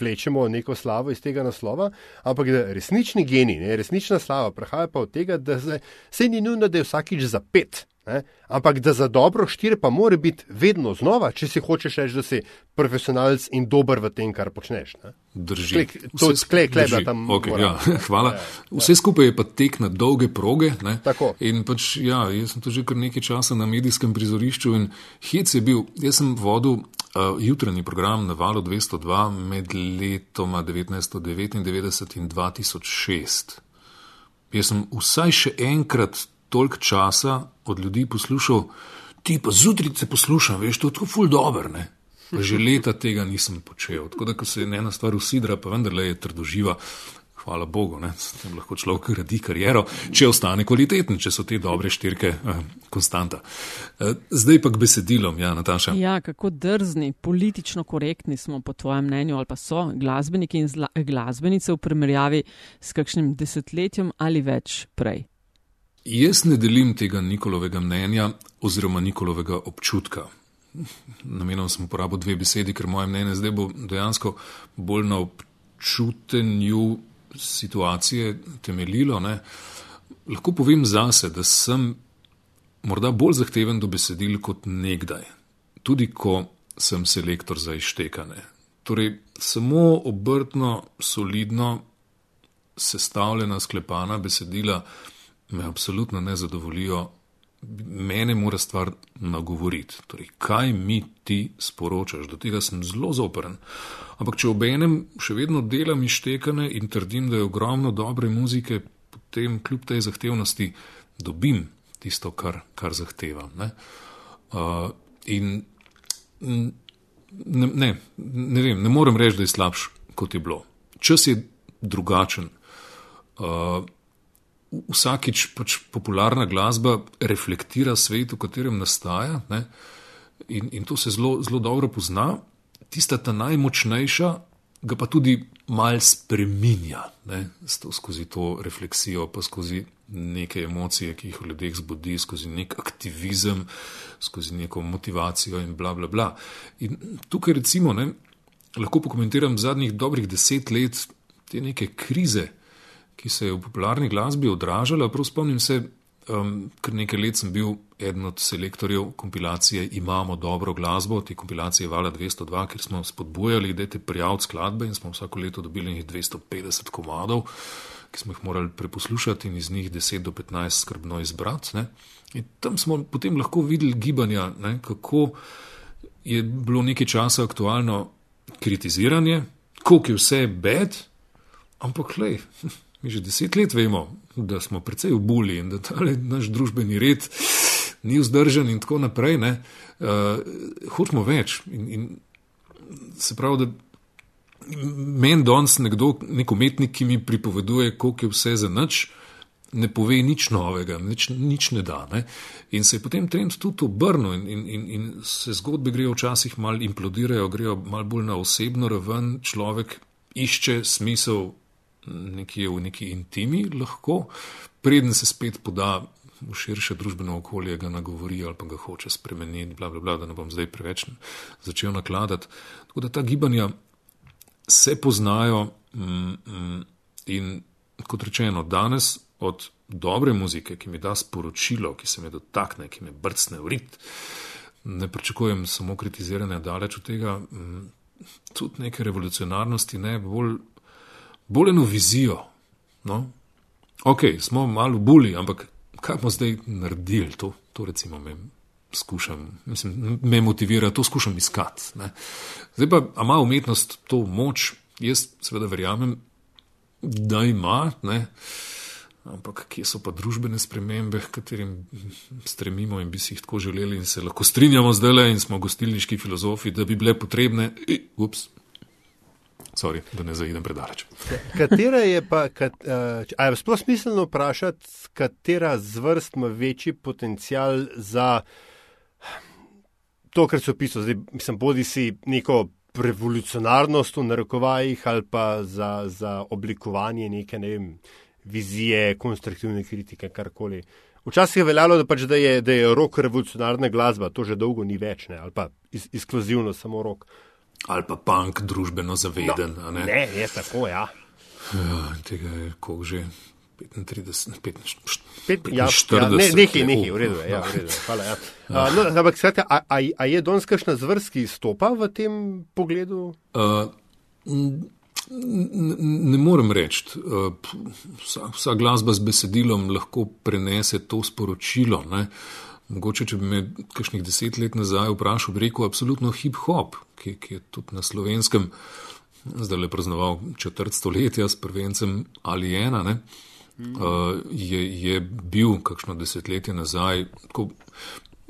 vlečemo neko slavo iz tega naslova, ampak da resnični geni, ne, resnična slava prihaja pa od tega, da se, se ni nujno, da je vsakič za pet. Ne? Ampak da za dobro štiri pa mora biti vedno znova, če si hočeš reči, da si profesionalc in dober v tem, kar počneš. Ne? Drži. To je sklej, klej, da tam. Okay, ja, hvala. Ja, ja. Vse skupaj je pa tek na dolge proge. In pač, ja, jaz sem to že kar nekaj časa na medijskem prizorišču in hec je bil. Jaz sem vodil uh, jutranji program na valu 202 med letoma 1999 in 2006. Jaz sem vsaj še enkrat toliko časa od ljudi poslušal, ti pa zjutraj se poslušam, veš, to je tako ful dobr. Ne? Že leta tega nisem počel. Tako da, ko se ena stvar usidra, pa vendarle je trdoživa. Hvala Bogu, da lahko človek gradi kariero, če ostane kvaliteten, če so te dobre štirke eh, konstanta. Eh, zdaj pa k besedilom, ja, Nataša. Ja, kako drzni, politično korektni smo po tvojem mnenju, ali pa so glasbeniki in glasbenice v primerjavi s kakšnim desetletjem ali več prej. Jaz ne delim tega Nikolovega mnenja oziroma Nikolovega občutka. Namenom sem uporabil dve besedi, ker moje mnenje zdaj bo dejansko bolj na občutenju situacije temeljilo. Ne. Lahko povem zase, da sem morda bolj zahteven do besedil kot nekdaj, tudi ko sem selektor za ištekane. Torej, samo obrtno, solidno sestavljena, sklepana besedila me absolutno ne zadovoljijo. Mene mora stvar nagovoriti, torej, kaj mi ti sporočaš, do tega sem zelo zoprn. Ampak, če ob enem še vedno delam ištekane in trdim, da je ogromno dobre muzike, potem kljub tej zahtevnosti dobim tisto, kar, kar zahtevam. Ne? Uh, in ne, ne, ne vem, ne morem reči, da je slabš, kot je bilo. Čas je drugačen. Uh, vsakič pač popularna glasba reflektira svet, v katerem nastaja, ne? in, in to se zelo, zelo dobro pozna. Tista ta najmočnejša ga pa tudi mal spreminja ne? skozi to refleksijo, pa skozi neke emocije, ki jih v ljudeh zbudi, skozi nek aktivizem, skozi neko motivacijo in bla bla bla. In tukaj recimo ne, lahko pokomentiram zadnjih dobrih deset let te neke krize ki se je v popularni glasbi odražala. Prav spomnim se, um, ker nekaj let sem bil eden od selektorjev kompilacije Imamo dobro glasbo, te kompilacije Vala 202, kjer smo spodbujali, da te prijaviti skladbe in smo vsako leto dobili nekaj 250 komadov, ki smo jih morali preposlušati in iz njih 10 do 15 skrbno izbrati. Ne. In tam smo potem lahko videli gibanja, ne, kako je bilo nekaj časa aktualno kritiziranje, koliko je vse bed, ampak lej. Mi že deset let vemo, da smo precej ubuli in da ta naš družbeni red ni vzdržen, in tako naprej. Uh, hočemo več. In, in se pravi, da meni danes nekdo, nek umetnik, ki mi pripoveduje, koliko je vse za nič, ne pove nič novega, nič, nič ne da. Ne? In se je potem trend tudi obrnil, in, in, in, in se zgodbe grejo včasih malo implodirajo, grejo malo bolj na osebno raven, človek išče smisel nekje v neki intimi, lahko, preden se spet poda v širše družbeno okolje, ga nagovori ali pa ga hoče spremeniti, bla, bla, bla, da ne bom zdaj preveč začel nakladati. Tako da ta gibanja se poznajo mm, mm, in kot rečeno, danes od dobre muzike, ki mi da sporočilo, ki se me dotakne, ki me brcne v rit, ne pričakujem samo kritiziranja daleč od tega. Mm, tudi neke revolucionarnosti, ne bolj bolj eno vizijo. No? Ok, smo malo buli, ampak kaj bomo zdaj naredili? To, to recimo me, skušam, mislim, me motivira, to skušam iskati. Ne? Zdaj pa, ima umetnost to moč? Jaz seveda verjamem, da ima, ne? ampak kje so pa družbene spremembe, katerim stremimo in bi si jih tako želeli in se lahko strinjamo zdaj le in smo gostilniški filozofi, da bi bile potrebne. Ups, Sorry, da ne zaidem predaleč. Katera je pa, kat, uh, je sploh smiselno vprašati, katera zvrst ima večji potencial za to, kar so pisali, mislim, bodi si neko revolucionarnost v narekovajih ali pa za, za oblikovanje neke ne vem, vizije, konstruktivne kritike, karkoli. Včasih je veljalo, da, pač, da, je, je rok revolucionarna glasba, to že dolgo ni več, ne, ali pa iz, izkluzivno samo rok. Ali pa punk, družbeno zaveden. No, ne? ne, je tako, ja. ja tega je koliko že. 35, 45, ja, 40, ja, ne, nekaj, nekaj, v redu, ja, v redu, hvala. Ja. Ja. No, ampak, skrati, a, a, a je danes kakšna zvrst, ki stopa v tem pogledu? Uh, ne, ne morem reči. Uh, vsa, vsa glasba z besedilom lahko prenese to sporočilo. Ne? Mogoče, če bi me kakšnih deset let nazaj vprašal, bi rekel absolutno hip-hop, ki, ki je tudi na slovenskem zdaj le praznoval četrt stoletja s prvencem ali ena, ne, uh, je, je bil kakšno desetletje nazaj. Tako,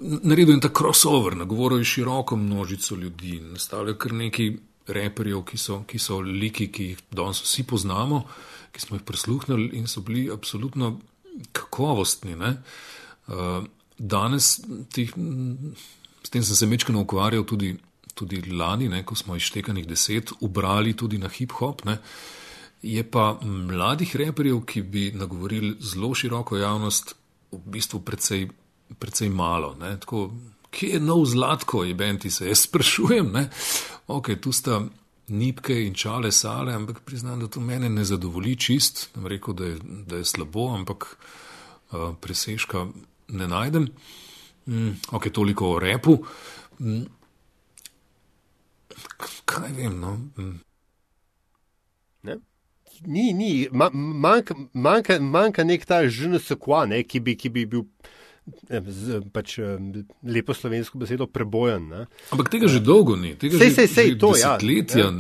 Naredil je ta crossover, nagovoril je široko množico ljudi, nastavlja kar nekaj reperjev, ki so, ki so liki, ki jih danes vsi poznamo, ki smo jih prisluhnili in so bili absolutno kakovostni. Uh, danes, tih, s tem sem se mečkano ukvarjal tudi, tudi lani, ne, ko smo izštekanih deset, ubrali tudi na hip-hop. Je pa mladih reperjev, ki bi nagovorili zelo široko javnost, v bistvu precej, precej malo. Tako, kje je nov zlatko, je benti se, jaz sprašujem. Ok, tu sta nipke in čale sale, ampak priznam, da to mene ne zadovolji čist. Ne rekel, da je, da je slabo, ampak uh, presežka ne najdem. Mm, ok, toliko o repu. Mm, kaj vem, no. Mm. Ni, ni, manjka, manjka, manjka nek ta žnusokva, ne, ki, bi, ki bi bil z, pač, lepo slovensko besedo prebojen. Ne. Ampak tega že dolgo ni, tega sej, že, sej, sej, že to, ja. desetletja ja.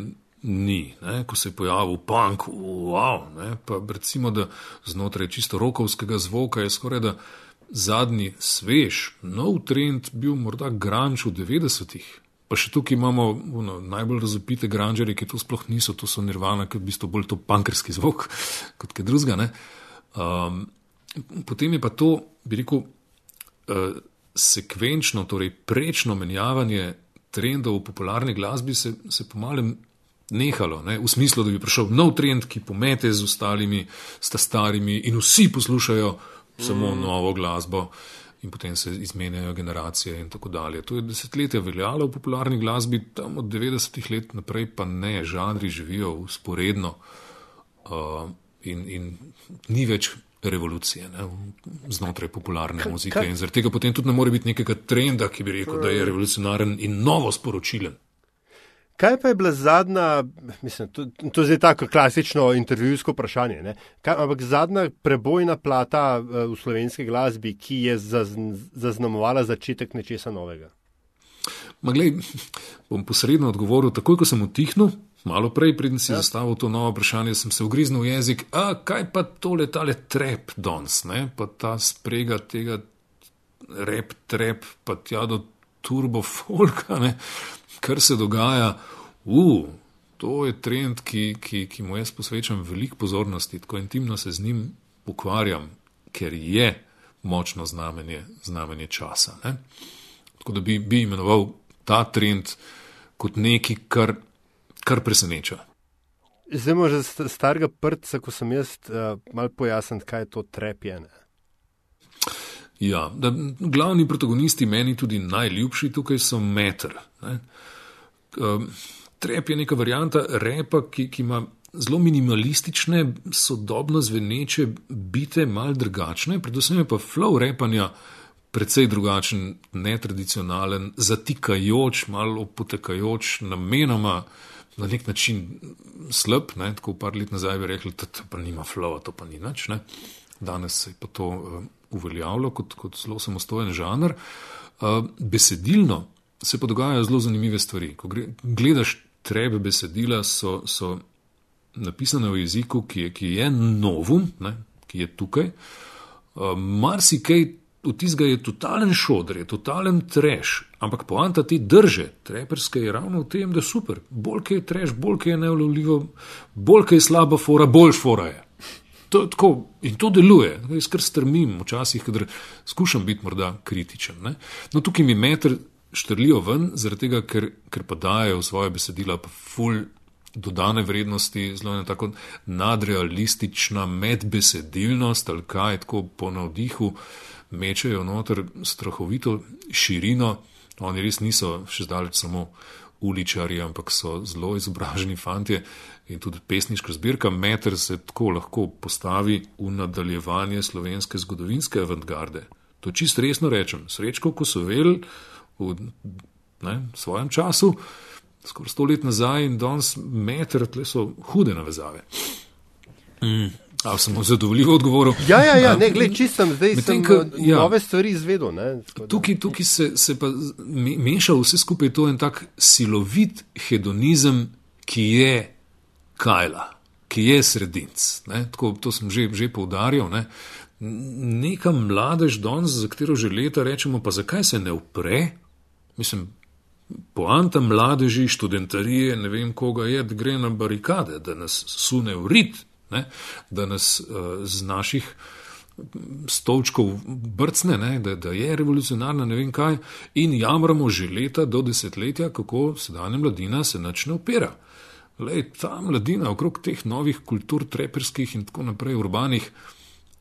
ni, ne, ko se je pojavil punk, wow, ne, pa recimo, da znotraj čisto rokovskega zvoka je skoraj da zadnji svež, nov trend bil morda granč v 90-ih. Pa še tukaj imamo uno, najbolj razopite granžere, ki to sploh niso, to so nirvana, ki je v bistvu bolj to pankrski zvok kot kaj drugega. Um, potem je pa to, bi rekel, uh, sekvenčno, torej prečno menjavanje trendov v popularni glasbi se, se pomalem nehalo, ne? v smislu, da bi prišel nov trend, ki pomete z ostalimi, sta starimi in vsi poslušajo samo mm. novo glasbo in potem se izmenjajo generacije in tako dalje. To je desetletja veljalo v popularni glasbi, tam od 90-ih let naprej pa ne, žanri živijo usporedno uh, in, in ni več revolucije ne, znotraj popularne muzike. In zaradi tega potem tudi ne more biti nekega trenda, ki bi rekel, da je revolucionaren in novo sporočilen. Kaj pa je bila zadnja, mislim, to, to je zdaj tako klasično intervjujsko vprašanje, kaj, ampak zadnja prebojna plata eh, v slovenski glasbi, ki je zaznamovala začetek nečesa novega? Maglej, bom posredno odgovoril, takoj ko sem utihnil, malo prej, preden si ja. zastavil to novo vprašanje, sem se ugriznil v jezik, a kaj pa tole tale trep danes, pa ta sprega tega rep, trep, pa tja do turbo folka, ne? Kar se dogaja, uh, to je trend, ki, ki, ki mu jaz posvečam veliko pozornosti, tako intimno se z njim ukvarjam, ker je močno znamenje, znamenje časa. Ne? Tako da bi, bi imenoval ta trend kot nekaj, kar, kar preseneča. Zdaj, že starega prca, ko sem jaz uh, mal pojasnil, kaj je to trepjene. Ja, da, glavni protagonisti, meni tudi najljubši tukaj so meter. Um, trep je neka varijanta repa, ki, ki ima zelo minimalistične, sodobno zveneče bite, mal drugačne, predvsem je pa flow repanja precej drugačen, netradicionalen, zatikajoč, malo opotekajoč, namenoma na nek način slab. Ne? Tako par let nazaj bi rekli, da to pa nima flow, to pa ni nič. Ne? Danes je pa to. Uveljavljal kot, kot zelo samostojen žanr. Uh, besedilno se pa dogajajo zelo zanimive stvari. Ko gledaš trebe besedila, so, so napisane v jeziku, ki je, ki je novum, ne, ki je tukaj. Uh, Marsikaj od tistega je totalen šodr, je totalen treš, ampak poanta ti drže, treperske je ravno v tem, da je super. Bolj je treš, bolj je neulovljivo, bolj je slaba fora, boljš fora je. To, tako, in to deluje. Jaz kar strmim, včasih, ker skušam biti morda kritičen. Ne? No, tukaj mi meter štrlijo ven, zaradi tega, ker, ker pa dajo v svoje besedila pa ful dodane vrednosti, zelo ena tako nadrealistična medbesedilnost ali kaj, tako po navdihu mečejo noter strahovito širino. Oni res niso še zdaleč samo uličari, ampak so zelo izobraženi fanti in tudi pesniška zbirka Meter se tako lahko postavi v nadaljevanje slovenske zgodovinske avantgarde. To čisto resno rečem. Srečko, ko so vel v ne, svojem času, skoraj sto let nazaj in danes Meter, tle so hude navezave. Mm. A sem zadovoljivo odgovoril? Ja, ja, ja ne, gled, čisto sem zdaj sem, ka, eh, ja. nove stvari izvedel. Ne, tukaj tukaj se, se pa meša vse skupaj to en tak silovit hedonizem, ki je Kajla, ki je sredinc. Ne? Tako, to sem že, že poudarjal. Ne? Neka mladež danes, za katero že leta rečemo, pa zakaj se ne upre? Mislim, poanta mladeži, študentarije, ne vem koga je, da gre na barikade, da nas sune v rit, ne? da nas uh, z naših stolčkov brcne, ne? da, da je revolucionarna, ne vem kaj, in jamramo že leta do desetletja, kako sedanja mladina se načne upira. Lej, ta mladina okrog teh novih kultur, treperskih in tako naprej, urbanih,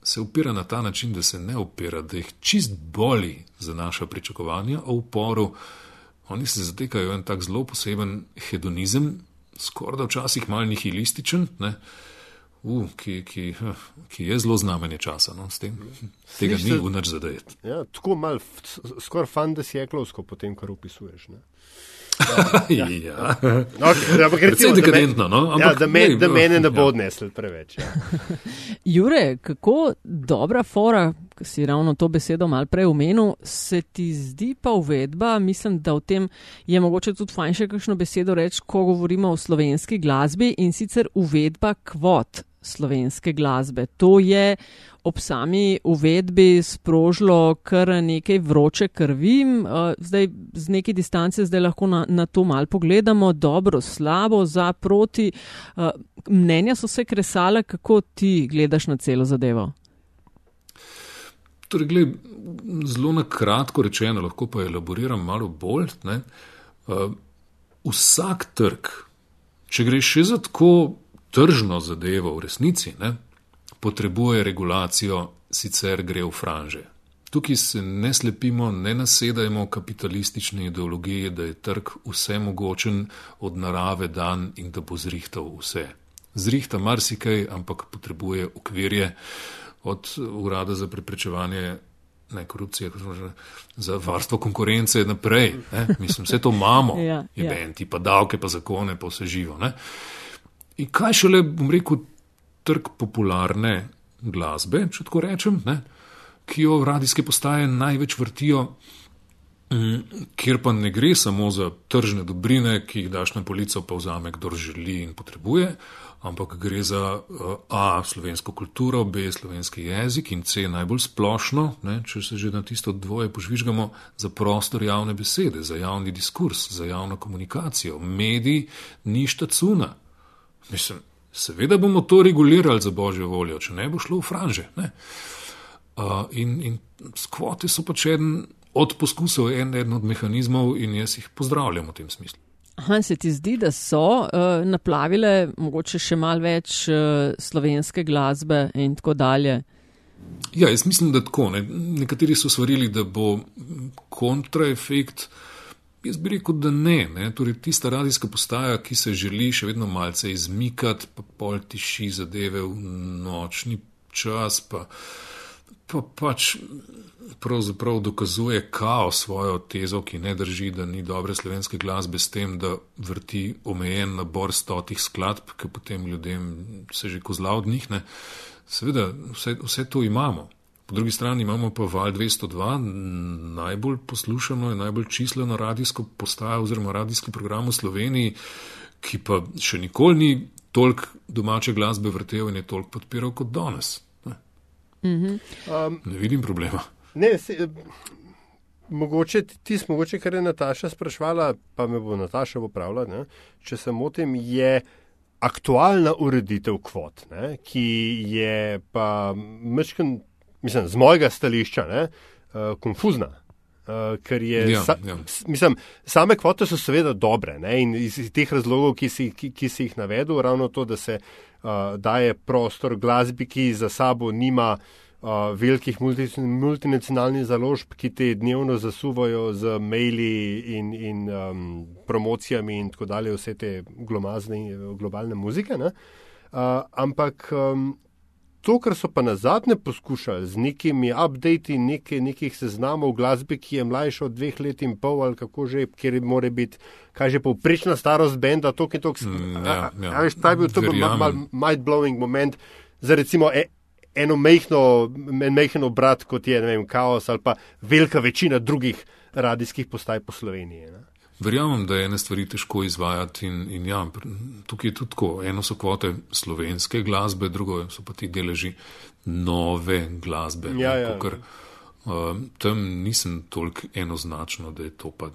se upira na ta način, da se ne upira, da jih čist boli za naša pričakovanja o uporu. Oni se zatekajo v en tak zelo poseben hedonizem, skoraj da včasih mal nihilističen, ne, uh, ki, ki, ki je zelo znamenje časa. No, Tega Sliš ni v nič zadeti. Ja, tako mal, skoraj fantazijeklovsko, potem, kar opisuješ. Ne. ja. ja. Okay, ampak recimo, dekadentno, no? Ja, ampak, ja, da, me, ne, da mene ne bo ja. odnesel preveč. Ja. Jure, kako dobra fora, ki si ravno to besedo mal prej omenil, se ti zdi pa uvedba, mislim, da v tem je mogoče tudi fajn še kakšno besedo reči, ko govorimo o slovenski glasbi in sicer uvedba kvot slovenske glasbe. To je ob sami uvedbi sprožilo kar nekaj vroče krvi. Eh, zdaj, z neki distance, zdaj lahko na, na to mal pogledamo, dobro, slabo, za, proti. Eh, mnenja so se kresale, kako ti gledaš na celo zadevo. Torej, gled, zelo na kratko rečeno, lahko pa elaboriram malo bolj. Ne? Uh, vsak trg, če greš še za tako tržno zadevo v resnici, ne, potrebuje regulacijo, sicer gre v franže. Tukaj se ne slepimo, ne nasedajmo kapitalistični ideologiji, da je trg vse mogočen od narave dan in da bo zrihtal vse. Zrihta marsikaj, ampak potrebuje okvirje od urada za preprečevanje ne, korupcije, za varstvo konkurence naprej. Ne. Mislim, vse to imamo, ja, ja. Eventi, pa davke, pa zakone, pa vse živo. Ne. In kaj šele, bom rekel, trg popularne glasbe, če tako rečem, ne, ki jo radijske postaje največ vrtijo, mm, kjer pa ne gre samo za tržne dobrine, ki jih daš na polico, pa vzame, kdo želi in potrebuje, ampak gre za A, slovensko kulturo, B, slovenski jezik in C, najbolj splošno, ne, če se že na tisto dvoje požvižgamo, za prostor javne besede, za javni diskurs, za javno komunikacijo. Mediji ništa cuna. Mislim, seveda bomo to regulirali za božjo voljo, če ne bo šlo v franže. Uh, in, in skvote so pač eden od poskusov, en, eden od mehanizmov, in jaz jih pozdravljam v tem smislu. Aha, se ti zdi, da so uh, naplavile mogoče še mal več uh, slovenske glasbe in tako dalje? Ja, jaz mislim, da tako. Ne. Nekateri so svarili, da bo kontraefekt uh, Jaz bi rekel, da ne. ne. Torej, tista radijska postaja, ki se želi še vedno malce izmikati, pa pol tiši zadeve v nočni čas, pa, pa pač pravzaprav dokazuje kao svojo tezo, ki ne drži, da ni dobre slovenske glasbe s tem, da vrti omejen nabor stotih skladb, ki potem ljudem se že kozla od njih. Ne. Seveda, vse, vse to imamo. Po drugi strani imamo pa Val 202, najbolj poslušano in najbolj čisleno radijsko postajo oziroma radijski program v Sloveniji, ki pa še nikoli ni toliko domače glasbe vrtel in je toliko podpiral kot danes. Ne, -hmm. um, ne vidim problema. Ne, se, mogoče ti smo, mogoče kar je Nataša sprašvala, pa me bo Nataša popravila, ne, če se motim, je. Aktualna ureditev kvot, ne, ki je pa mečken mislim, z mojega stališča, ne, uh, konfuzna. Uh, ker je, ja, sa, ja. mislim, same kvote so seveda dobre ne, in iz, teh razlogov, ki si, ki, ki si jih navedel, ravno to, da se uh, daje prostor glasbi, ki za sabo nima uh, velikih multi, multinacionalnih založb, ki te dnevno zasuvajo z maili in, in um, promocijami in tako dalje, vse te glomazne, globalne muzike. Uh, ampak um, To, kar so pa na zadnje poskušali z nekimi updati, neke, nekih seznamov glasbe, ki je mlajša od dveh let in pol, ali kako že, kjer mora biti, kaj že povprečna starost benda, to, ki je to, ja, ja. veš, ta je bil to mind-blowing moment za recimo e, eno mehno, en mehno brat, kot je, ne vem, kaos ali pa velika večina drugih radijskih postaj po Sloveniji. Ne? Verjamem, da je ene stvari težko izvajati in, in ja, tukaj je tudi tako. Eno so kvote slovenske glasbe, drugo so pa ti deleži nove glasbe. Ja, ja. Kukor, uh, tam nisem toliko enoznačno, da je to pa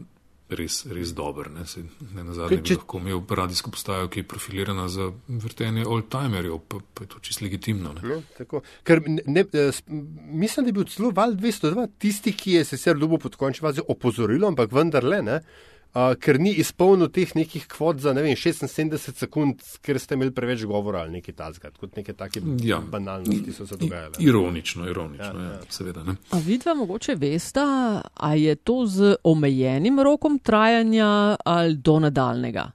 res, res dober. Ne, Se, ne na zadnje bi lahko imel radijsko postajo, ki je profilirana za vrtenje old-timerjev, pa, pa je to čisto legitimno. Ne. Ne, Ker ne, eh, mislim, da je bil celo val 202 tisti, ki je sicer dobil pod fazi opozorilo, ampak vendarle ne uh, ker ni izpolnil teh nekih kvot za ne vem, 76 sekund, ker ste imeli preveč govora ali nekaj takega, kot neke take Ja. banalnosti so se dogajale. Ironično, ironično, Ja, ja, ja. ja, seveda. Ne? A vidva mogoče veste, a je to z omejenim rokom trajanja ali do nadaljnega?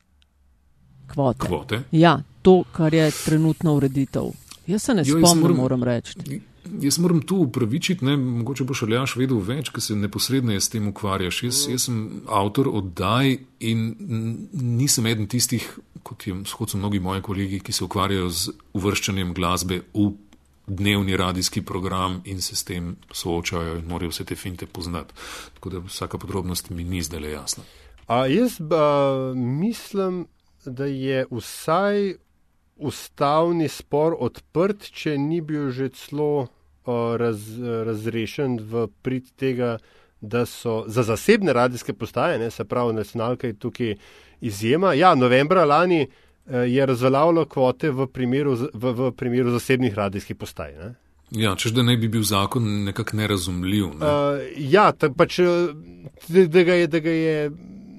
Kvote. Kvote. Ja, to, kar je trenutna ureditev. Jaz se ne Jo, spomnim, moram- moram reči. Jaz moram tu upravičiti, ne, mogoče boš Aljaš vedel več, ker se neposredno s tem ukvarjaš. Jaz, jaz sem avtor oddaj in nisem eden tistih, kot, je, kot so mnogi moji kolegi, ki se ukvarjajo z uvrščanjem glasbe v dnevni radijski program in se s tem soočajo in morajo vse te finte poznati. Tako da vsaka podrobnost mi ni zdaj le jasna. A jaz ba, mislim, da je vsaj ustavni spor odprt, če ni bil že celo raz, razrešen v prid tega, da so za zasebne radijske postaje, ne, se pravi, nacionalka je tukaj izjema. Ja, novembra lani uh, je razveljavilo kvote v primeru, v, v primeru zasebnih radijskih postaj. Ne. Ja, češ da naj bi bil zakon nekako nerazumljiv. Ne? Uh, ja, ta, pač, eh, da, ga je, da, ga je,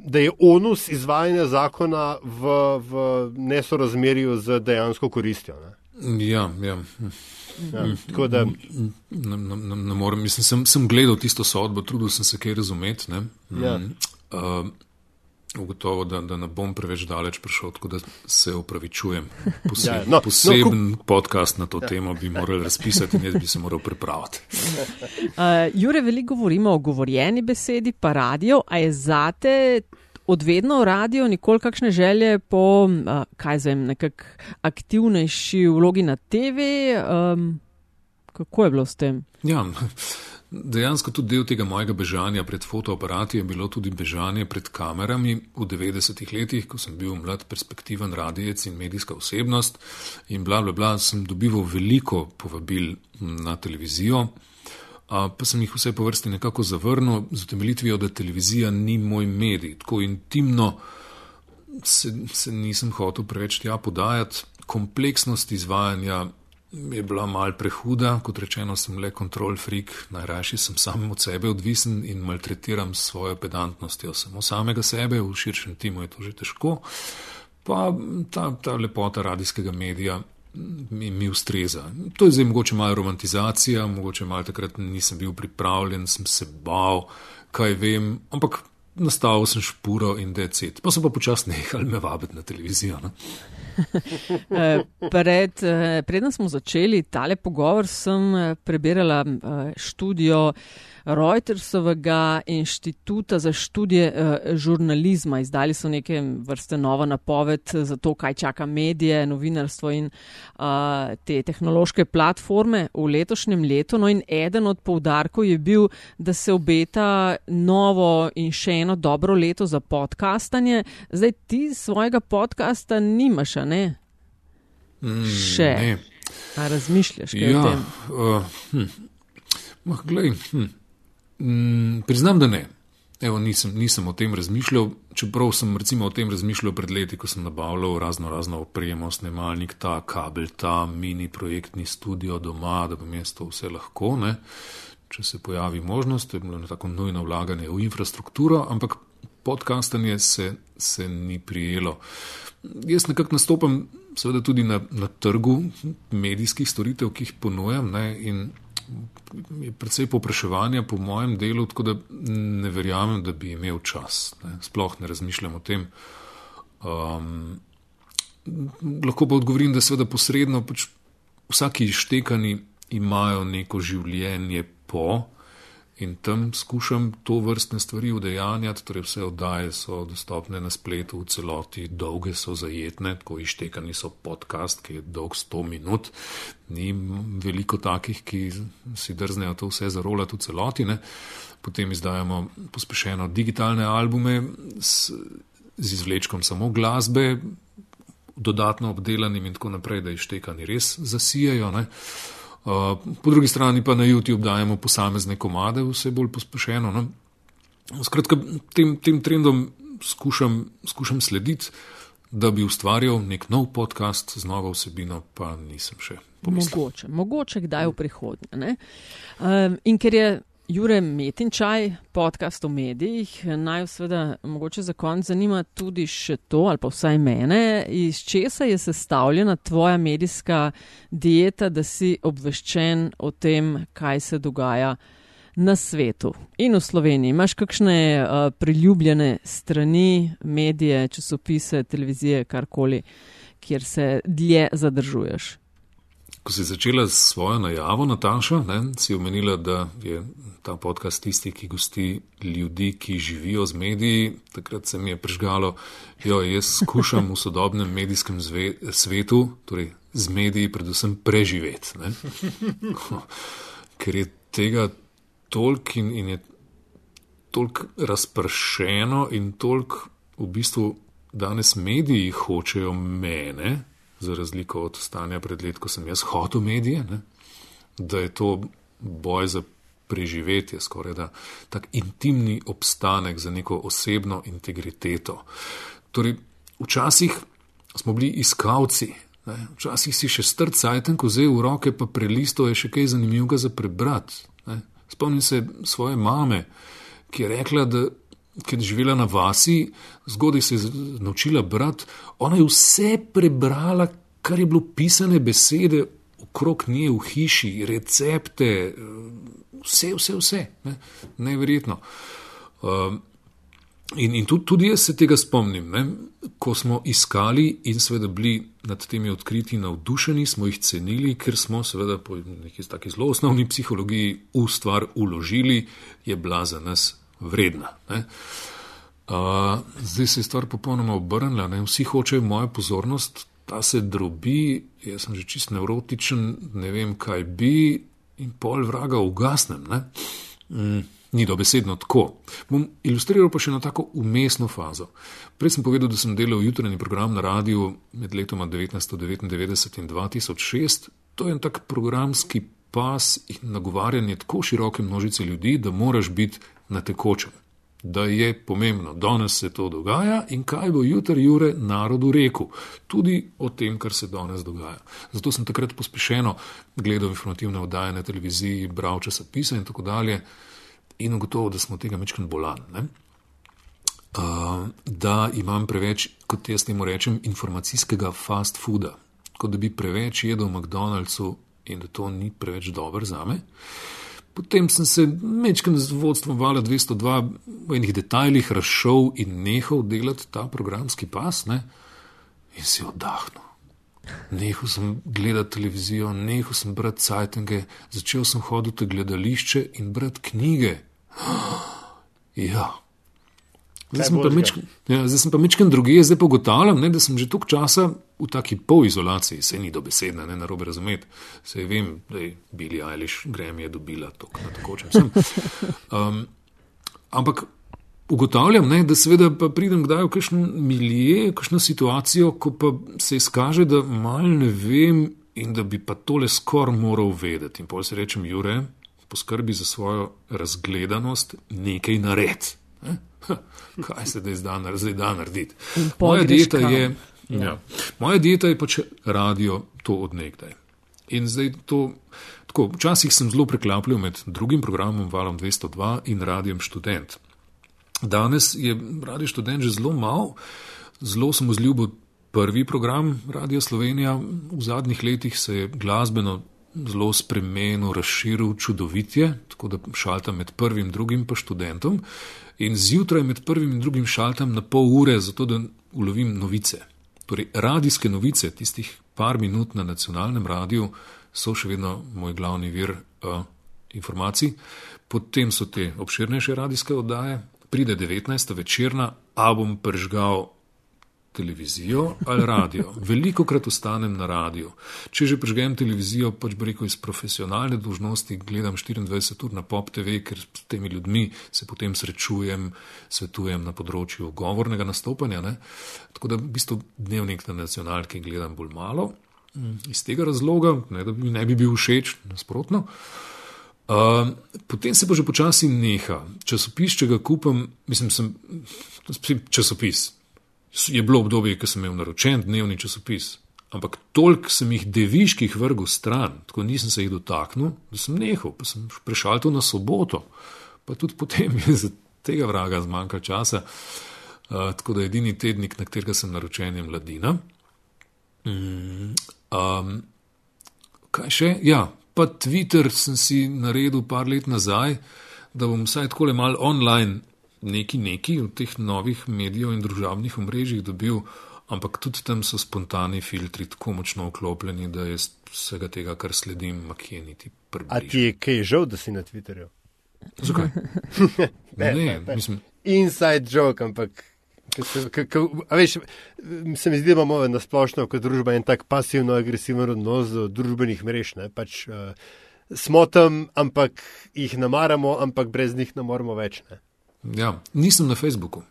da je onus izvajanja zakona v, v nesorazmerju z dejansko koristjo. Ne? Ja, ja. Ja, tako da, Ne, ne, ne, ne morem, mislim, sem, sem gledal tisto sodbo, trudil sem se kaj razumeti. Ne? Ja. Mm, uh, Ugotovo, da, da ne bom preveč daleč prišel, tako da se opravičujem. Poseb, Ja, ja, no, no, no, poseben no, podcast na to ja. temo bi morali razpisati in jaz bi se moral pripraviti. Uh, Jure, veliko govorimo o govorjeni besedi, pa radio, a je zate odvedno radio, nikoli kakšne želje po, uh, kaj zvem, nekak aktivnejši vlogi na TV? Um, kako je bilo s tem? Ja, dejansko tudi del tega mojega bežanja pred fotoaparati je bilo tudi bežanje pred kamerami v 90-ih letih, ko sem bil mlad, perspektiven radijec in medijska osebnost in bla bla bla, sem dobival veliko povabil na televizijo. Pa sem jih vse po vrsti nekako zavrnil z utemeljitvijo, da televizija ni moj medij. Tako intimno se, se nisem hotel preveč tja podajati. Kompleksnost izvajanja je bila mal prehuda, kot rečeno, sem le kontrol freak, najrajši sem sam od sebe odvisen in maltretiram s svojo pedantnostjo samo samega sebe, v širšem timu je to že težko. Pa ta, ta lepota radijskega medija mi, mi ustreza. To je zdaj mogoče malo romantizacija, mogoče malo takrat nisem bil pripravljen, sem se bal, kaj vem, ampak nastavil sem špuro in decet. Pa so pa počasno nehali me vabiti na televizijo. Ne? Eh, Pred, eh, preden smo začeli tale pogovor, sem eh, prebirala eh, študijo Reutersovega inštituta za študije žurnalizma. Izdali so neke vrste novo napoved za to, kaj čaka medije, novinarstvo in te tehnološke platforme v letošnjem letu. No in eden od poudarkov je bil, da se obeta novo in še eno dobro leto za podcastanje. Zdaj ti svojega podcasta nimaš, ne? Mm, Še. Ne. A razmišljaš kaj Ja, o tem? uh, hm. Mah, glej, hm. mm, priznam, da ne. Evo, nisem, nisem o tem razmišljal, čeprav sem recimo o tem razmišljal pred leti, ko sem nabavljal razno razno opremo, snemalnik, ta kabel, ta mini projektni studio doma, da bom jaz to vse lahko, ne? če se pojavi možnost, to je bilo tako nujno vlaganje v infrastrukturo, ampak podcastanje se, se ni prijelo. Jaz nekako nastopam seveda tudi na, na trgu medijskih storitev, ki jih ponujam ne, in je predvsej popraševanja po mojem delu, tako da ne verjamem, da bi imel čas. Ne. Sploh ne razmišljam o tem. Um, lahko pa odgovorim, da seveda posredno pač vsaki ištekani imajo neko življenje po in tam skušam to vrstne stvari udejanjati, torej vse oddaje so dostopne na spletu v celoti, dolge so zajetne, tako ištekani so podcast, ki je dolg 100 minut, ni veliko takih, ki si drznejo to vse zarolati v celoti, ne. potem izdajamo pospešeno digitalne albume s, z izvlečkom samo glasbe, dodatno obdelanim in tako naprej, da ištekani res zasijajo. Ne. Uh, po drugi strani pa na YouTube dajemo posamezne komade, vse bolj pospešeno. No? Skratka, tem, tem trendom skušam, skušam slediti, da bi ustvarjal nek nov podcast z novo vsebino, pa nisem še pomislil. Mogoče, mogoče kdaj v prihodnje. Um, in ker je Jure Metinčaj, podcast o medijih. Naj seveda mogoče za konc zanima tudi še to, ali pa vsaj mene, iz česa je sestavljena tvoja medijska dieta, da si obveščen o tem, kaj se dogaja na svetu in v Sloveniji. Imaš kakšne uh, priljubljene strani, medije, časopise, televizije, karkoli, kjer se dlje zadržuješ? Ko si začela s svojo najavo, Nataša, ne, si omenila, da je ta podcast tisti, ki gosti ljudi, ki živijo z mediji. Takrat se mi je prižgalo, da jaz skušam v sodobnem medijskem zve, svetu, torej z mediji, predvsem preživeti. Ne. Ker je tega toliko in, in je toliko razpršeno in toliko v bistvu danes mediji hočejo mene za razliko od stanja pred let, ko sem jaz hotel medije, ne, da je to boj za preživetje, skoraj da tak intimni obstanek za neko osebno integriteto. Torej, včasih smo bili iskalci, ne, včasih si še strcajten, ko zdaj v roke pa prelisto je še kaj zanimivega za prebrati. Spomnim se svoje mame, ki je rekla, da ki je živela na vasi, zgodaj se je naučila brati, ona je vse prebrala, kar je bilo pisane besede okrog nje v hiši, recepte, vse, vse, vse. Ne? Neverjetno. Um, in in tudi, tudi jaz se tega spomnim, ne? ko smo iskali in seveda bili nad temi odkriti navdušeni, smo jih cenili, ker smo seveda po neki taki zelo osnovni psihologiji v stvar uložili, je bila za nas vredna. Uh, zdaj se je stvar popolnoma obrnila, ne? vsi hočejo mojo pozornost, ta se drobi, jaz sem že čist nevrotičen, ne vem, kaj bi, in pol vraga ugasnem. Mm, ni dobesedno tako. Bom ilustriral pa še na tako umestno fazo. Prej sem povedal, da sem delal jutranji program na radiju med letoma 1999 in 2006. To je en tak programski pas in nagovarjanje tako široke množice ljudi, da moraš biti na tekočem. Da je pomembno, danes se to dogaja in kaj bo jutri Jure narodu rekel, tudi o tem, kar se danes dogaja. Zato sem takrat pospešeno gledal informativne oddaje na televiziji, bral časopise in tako dalje, in ugotovil, da smo tega mečken bolan. Uh, da imam preveč, kot jaz temu rečem, informacijskega fast fooda, kot da bi preveč jedel v McDonald'su in da to ni preveč dobro za me. Potem sem se mečkam z vodstvom Vala 202 v enih detajlih razšel in nehal delati ta programski pas ne? in si oddahnil. Nehal sem gledati televizijo, nehal sem brati sajtenge, začel sem hoditi v gledališče in brati knjige. Ja. Zdaj sem, mečken, ja, zdaj sem pa mečken drugi, zdaj pa ugotavljam, ne, da sem že toliko časa v taki polizolaciji, se ni dobesedna, ne narobe razumeti. Se vem, da je Billy Eilish Grammy dobila to, na tako čem sem. Um, ampak ugotavljam, ne, da seveda pa pridem kdaj v kakšno milije, kakšno situacijo, ko pa se izkaže, da mal ne vem in da bi pa tole skor moral vedeti. In pol se rečem, Jure, poskrbi za svojo razgledanost, nekaj nared. Kaj se zdaj da narediti. Moja dieta, je, ja. Ja, moja dieta je pač radio to odnegdaj. In zdaj to, tako, včasih sem zelo preklapljal med drugim programom Valom 202 in radijem študent. Danes je radio študent že zelo mal, zelo sem vzljubil prvi program Radio Slovenija, v zadnjih letih se je glasbeno zelo spremenil, razširil, čudovitje, tako da šaltam med prvim in drugim pa študentom. In zjutraj med prvim in drugim šaltam na pol ure, zato da ulovim novice. Torej, radijske novice, tistih par minut na nacionalnem radiju, so še vedno moj glavni vir uh, informacij. Potem so te obširnejše radijske oddaje, pride 19. večerna, a bom pržgal televizijo ali radio. Veliko krat ostanem na radiju. Če že prežgem televizijo, pač bi rekel iz profesionalne dožnosti, gledam 24 ur na pop TV, ker s temi ljudmi se potem srečujem, svetujem na področju govornega nastopanja. Ne? Tako da v bistvu dnevnik na nacionalki gledam bolj malo. Iz tega razloga, ne da mi ne bi bil všeč, nasprotno. Uh, potem se pa že počasi neha. Časopis, če ga kupim, mislim, sem časopis, je bilo obdobje, ko sem imel naročen dnevni časopis, ampak toliko sem jih deviških vrgel stran, tako nisem se jih dotaknil, da sem nehal, pa sem prešal to na soboto, pa tudi potem je za tega vraga zmanjkalo časa. Uh, tako da je edini tednik, na katerega sem naročen, je mladina. Um, kaj še? Ja, pa Twitter sem si naredil par let nazaj, da bom vsaj tako le mal online neki neki od teh novih medijev in družabnih omrežij dobil ampak tudi tam so spontani filtri tako močno vklopljeni, da jaz vsega tega, kar sledim, makje niti prvi. A ti je kaj žal, da si na Twitterju? Zakaj? ne, ne, ne, mislim. Inside joke, ampak. Se, veš, mi zdi, da imamo na splošno kot družba en tak pasivno-agresiven odnos do družbenih mrež. Pač, uh, smo tam, ampak jih ne maramo, ampak brez njih ne moremo več. Ne? Ja, nisem na Facebooku.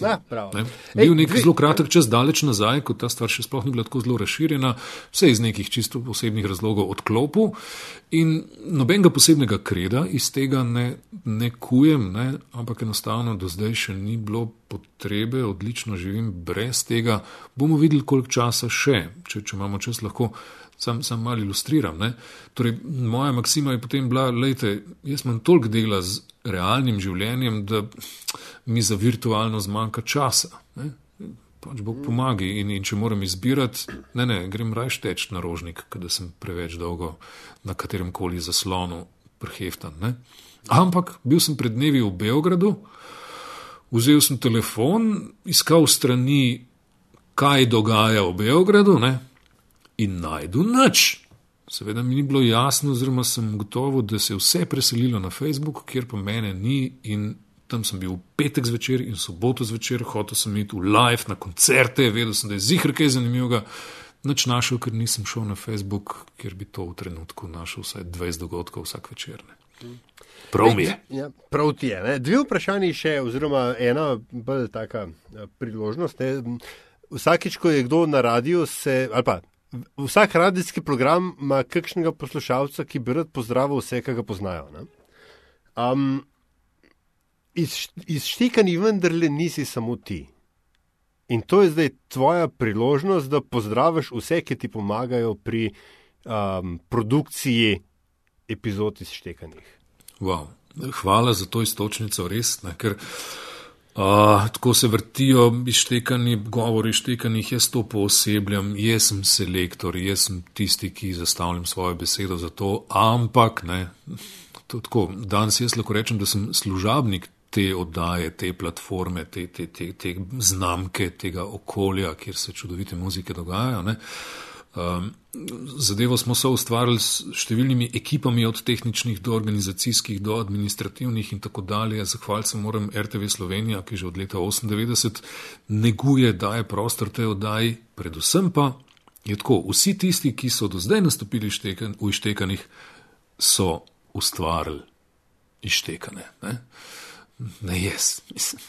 Ja, ne? Bil je nek zelo kratek čas daleč nazaj, ko ta stvar še sploh ni bila tako zelo razširjena, vse iz nekih čisto posebnih razlogov odklopil in nobenega posebnega kreda iz tega ne, ne kujem, ne? ampak enostavno do zdaj še ni bilo potrebe, odlično živim brez tega. Bomo videli, koliko časa še, če, če imamo čas lahko. Sam, sam malo ilustriram. Torej, moja maksima je potem bila, da jaz imam toliko dela z realnim življenjem, da mi za virtualno zmanjka časa. Ne? Pač Bog pomaga in, in če moram izbirati, ne, ne, grem raje teč na rožnik, da sem preveč dolgo na katerem koli zaslonu preheftan. Ne? Ampak bil sem pred dnevi v Beogradu, vzel sem telefon, iskal strani, kaj dogaja v Beogradu ne? In najdu nič. Seveda mi ni bilo jasno, oziroma sem gotovo, da se je vse preselilo na Facebook, kjer pa mene ni in tam sem bil v petek zvečer in soboto zvečer, hotel sem iti v live na koncerte, vedel sem, da je zihr kaj zanimivega. Noč našel, ker nisem šel na Facebook, kjer bi to v trenutku našel vsaj 20 dogodkov vsak večer. Ne. Prav mi je. Ja, prav ti je. Ne. Dve vprašanji še, oziroma ena bolj taka eh, priložnost. Ne. Vsakič, ko je kdo na radiju, se, ali pa vsak radijski program ima kakšnega poslušalca, ki bi rad pozdravil vse, ki ga poznajo. Um, iz, iz štikanja vendarle nisi samo ti. In to je zdaj tvoja priložnost, da pozdraviš vse, ki ti pomagajo pri um, produkciji epizod iz štekanih. Wow. Hvala za to istočnico, res. Ne, ker, uh, tako se vrtijo izštekani govori, izštekanih, jaz to poosebljam, jaz sem selektor, jaz sem tisti, ki zastavljam svojo besedo za to, ampak ne. Tako, danes jaz lahko rečem, da sem služabnik te oddaje, te platforme, te, te, te, te znamke, tega okolja, kjer se čudovite muzike dogajajo. Um, zadevo smo se ustvarili s številnimi ekipami, od tehničnih do organizacijskih, do administrativnih in tako dalje. Zahvaliti se moram RTV Slovenija, ki že od leta 1998 neguje, daje prostor tej oddaji, predvsem pa je tako, vsi tisti, ki so do zdaj nastopili šteken, v ištekanih, so ustvarili ištekane. Ne? Ne, jaz, mislim.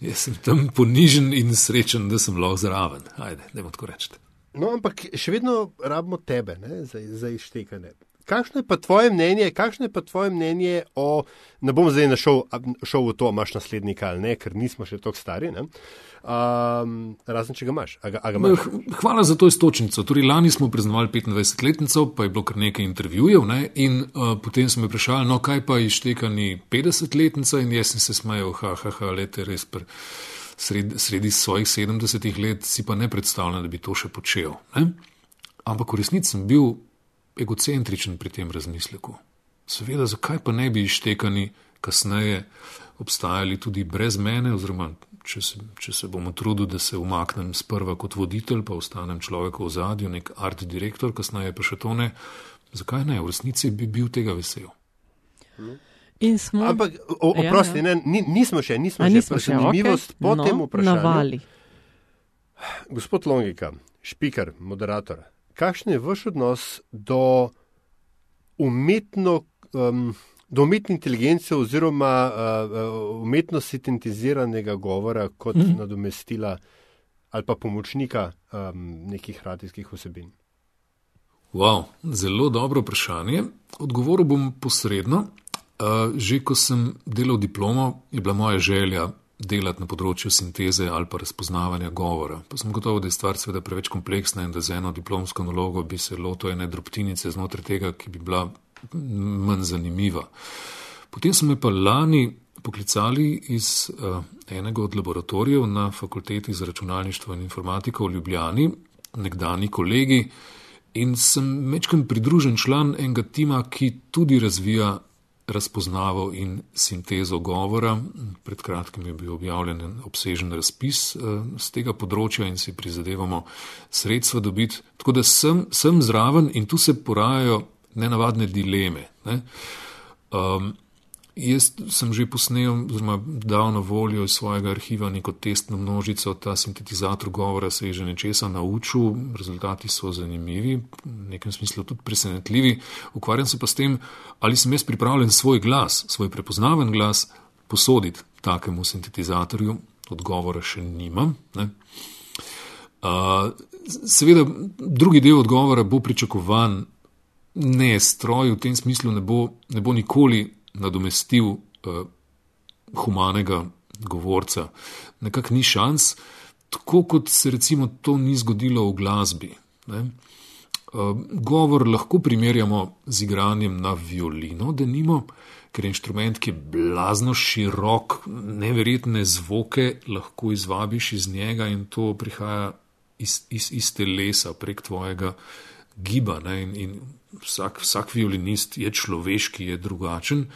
Jaz sem tam ponižen in srečen, da sem lahko zraven. Ajde, ne bom tako reči. No, ampak še vedno rabimo tebe ne, za, za izštekanje. Kakšno je pa tvoje mnenje, kakšno je pa tvoje mnenje o, ne bom zdaj našel, šel v to, imaš naslednika ali ne, ker nismo še tako stari. Ne? Um, razen če ga imaš. A ga, a ga imaš. Hvala za to istočnico. Torej, lani smo praznovali 25-letnico, pa je bilo kar nekaj intervjujev. Ne? In uh, potem smo me vprašali, no kaj pa ištekani 50-letnica, in jaz sem se smejal, ha, ha, ha, lete res. Pr sredi, sredi svojih 70 let si pa ne predstavljam, da bi to še počel. Ne? Ampak v resnici sem bil egocentričen pri tem razmisleku. Seveda, zakaj pa ne bi ištekani kasneje obstajali tudi brez mene, oziroma če se, če se bomo trudili, da se umaknem sprva kot voditelj, pa ostanem človek v zadju, nek art direktor, kasneje pa še to ne. Zakaj ne? V resnici bi bil tega vesel. Hmm. Smo, Ampak, oprosti, ja, ja. Ne, nismo še, nismo, nismo še, zanimivost okay. po no, tem vprašanju. Navali. Gospod Longika, špiker, moderator, kakšen je vaš odnos do, umetno, um, do umetne inteligence oziroma uh, umetno sintetiziranega govora kot mm. nadomestila ali pa pomočnika um, nekih radijskih vsebin? Wow, zelo dobro vprašanje. Odgovoril bom posredno. Eh, že ko sem delal diplomo, je bila moja želja, delati na področju sinteze ali pa razpoznavanja govora. Pa sem gotovo, da je stvar seveda preveč kompleksna in da za eno diplomsko nalogo bi se lotil ene drobtinice znotraj tega, ki bi bila manj zanimiva. Potem so me pa lani poklicali iz uh, enega od laboratorijev na fakulteti za računalništvo in informatiko v Ljubljani, nekdani kolegi, in sem mečkam pridružen član enega tima, ki tudi razvija razpoznavo in sintezo govora. Pred kratkim je bil objavljen obsežen razpis z uh, tega področja in si prizadevamo sredstva dobiti. Tako da sem, sem zraven in tu se porajajo nenavadne dileme. Ne? Um, Jaz sem že posnel, oziroma dal na voljo iz svojega arhiva neko testno množico, ta sintetizator govora se je že nečesa naučil, rezultati so zanimivi, v nekem smislu tudi presenetljivi. Ukvarjam se pa s tem, ali sem jaz pripravljen svoj glas, svoj prepoznaven glas posoditi takemu sintetizatorju, odgovora še nimam. Ne? Seveda, drugi del odgovora bo pričakovan, ne stroj v tem smislu ne bo, ne bo nikoli nadomestil uh, humanega govorca. Nekako ni šans, tako kot se recimo to ni zgodilo v glasbi. Ne? Govor lahko primerjamo z igranjem na violino, da nimo, ker je inštrument, ki je blazno širok, neverjetne zvoke lahko izvabiš iz njega in to prihaja iz, iz, iz telesa prek tvojega giba. In, in vsak, vsak violinist je človeški, je drugačen.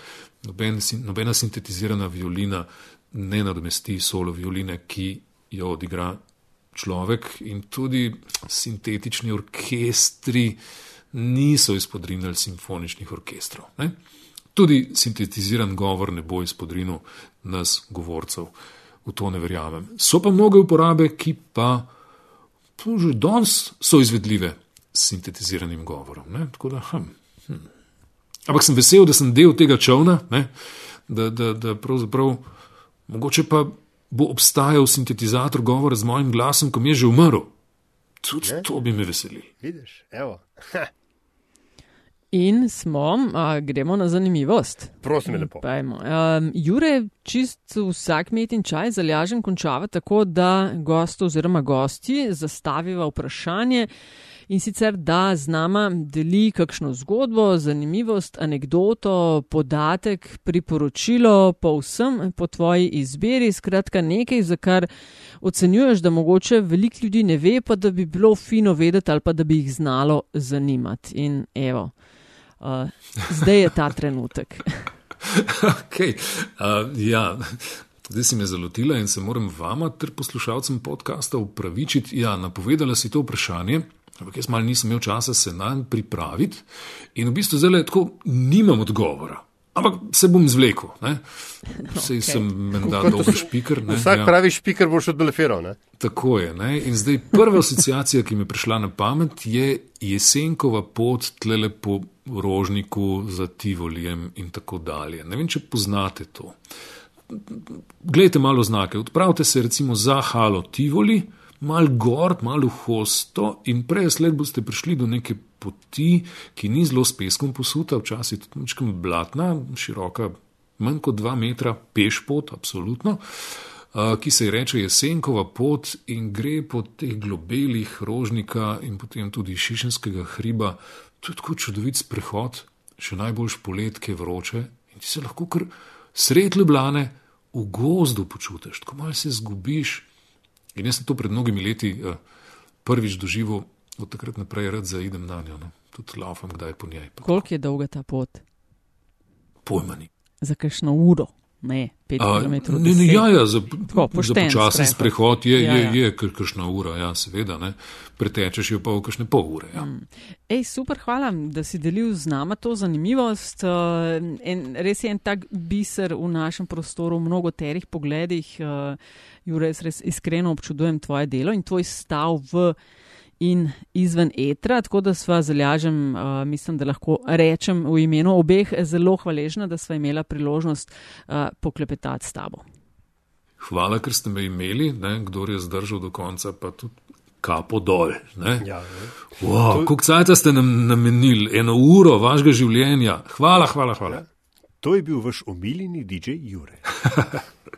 Noben, nobena sintetizirana violina ne nadomesti solo violine, ki jo odigra človek, in tudi sintetični orkestri niso izpodrinili simfoničnih orkestrov. Ne? Tudi sintetiziran govor ne bo izpodrinil nas, govorcev. V to ne verjamem. So pa mnoge uporabe, ki pa že danes so izvedljive sintetiziranim govorom. Da, hm, hm. Ampak sem vesel, da sem del tega čovna, ne? da, da, da pravzaprav mogoče pa bo obstajal sintetizator govora z mojim glasom, ko mi je že umrl. Tudi ne? to bi me veselil. Vidiš, evo. In smo, a, gremo na zanimivost. Prosim, lepo. Um, Jure, čist vsak met in čaj zalažen končava tako, da gostu oziroma gosti zastaviva vprašanje in sicer da z nama deli kakšno zgodbo, zanimivost, anegdoto, podatek, priporočilo, pa vsem po tvoji izbiri, skratka nekaj, za kar ocenjuješ, da mogoče veliko ljudi ne ve, pa da bi bilo fino vedeti ali pa da bi jih znalo zanimati. In evo, uh, zdaj je ta trenutek. okay. uh, ja. Zdaj si me zalotila in se moram vama ter poslušalcem podcasta upravičiti. Ja, napovedala si to vprašanje, Ampak jaz malo nisem imel časa se na njen pripraviti in v bistvu zdaj tako nimam odgovora. Ampak se bom izvlekel. Vse okay. sem menda dober špiker. Ne? Vsak ja. pravi špiker boš odbelefiral. Tako je. Ne? In zdaj prva asociacija, ki mi je prišla na pamet, je jesenkova pot tlele po rožniku za Tivolijem in tako dalje. Ne vem, če poznate to. Glejte malo znake. Odpravite se recimo za Halo Tivoli mal gor, malo hosto, in prej sled boste prišli do neke poti, ki ni zelo s peskom posuta, včasih tudi nekaj blatna, široka, manj kot dva metra, peš pot, absolutno, ki se ji reče Jesenkova pot in gre po teh globelih rožnika in potem tudi šišenskega hriba. To je tako čudovit sprehod, še najboljš polet, ki je vroče in ti se lahko kar sred ljubljane v gozdu počutiš, tako malo se zgubiš. In jaz sem to pred mnogimi leti uh, prvič doživel, od takrat naprej rad zaidem na njo, no. tudi laufam, kdaj po njej. Koliko je dolga ta pot? Pojmani. Za kakšno uro? Ne, pet km. Ne, ne, ja, ja, za, Tako, za počasen sprehod je, ja, ja. je, je kakšna ura, ja, seveda. Ne. Pretečeš jo pa v kakšne pol ure. Ja. Mm. Ej, super, hvala, da si delil z nama to zanimivost. Uh, en, res je en tak biser v našem prostoru, v mnogoterih pogledih. Uh, Jure, res iskreno občudujem tvoje delo in tvoj stav v in izven etra, tako da sva zalažem, uh, mislim, da lahko rečem v imenu obeh zelo hvaležna, da sva imela priložnost uh, poklepetati s tabo. Hvala, ker ste me imeli, ne, kdo je zdržal do konca, pa tudi kapo dol. Ja, wow, to... Kukcajta ste nam namenili eno uro vašega življenja. Hvala, hvala, hvala. Ja. To je bil vaš omiljeni DJ Jure.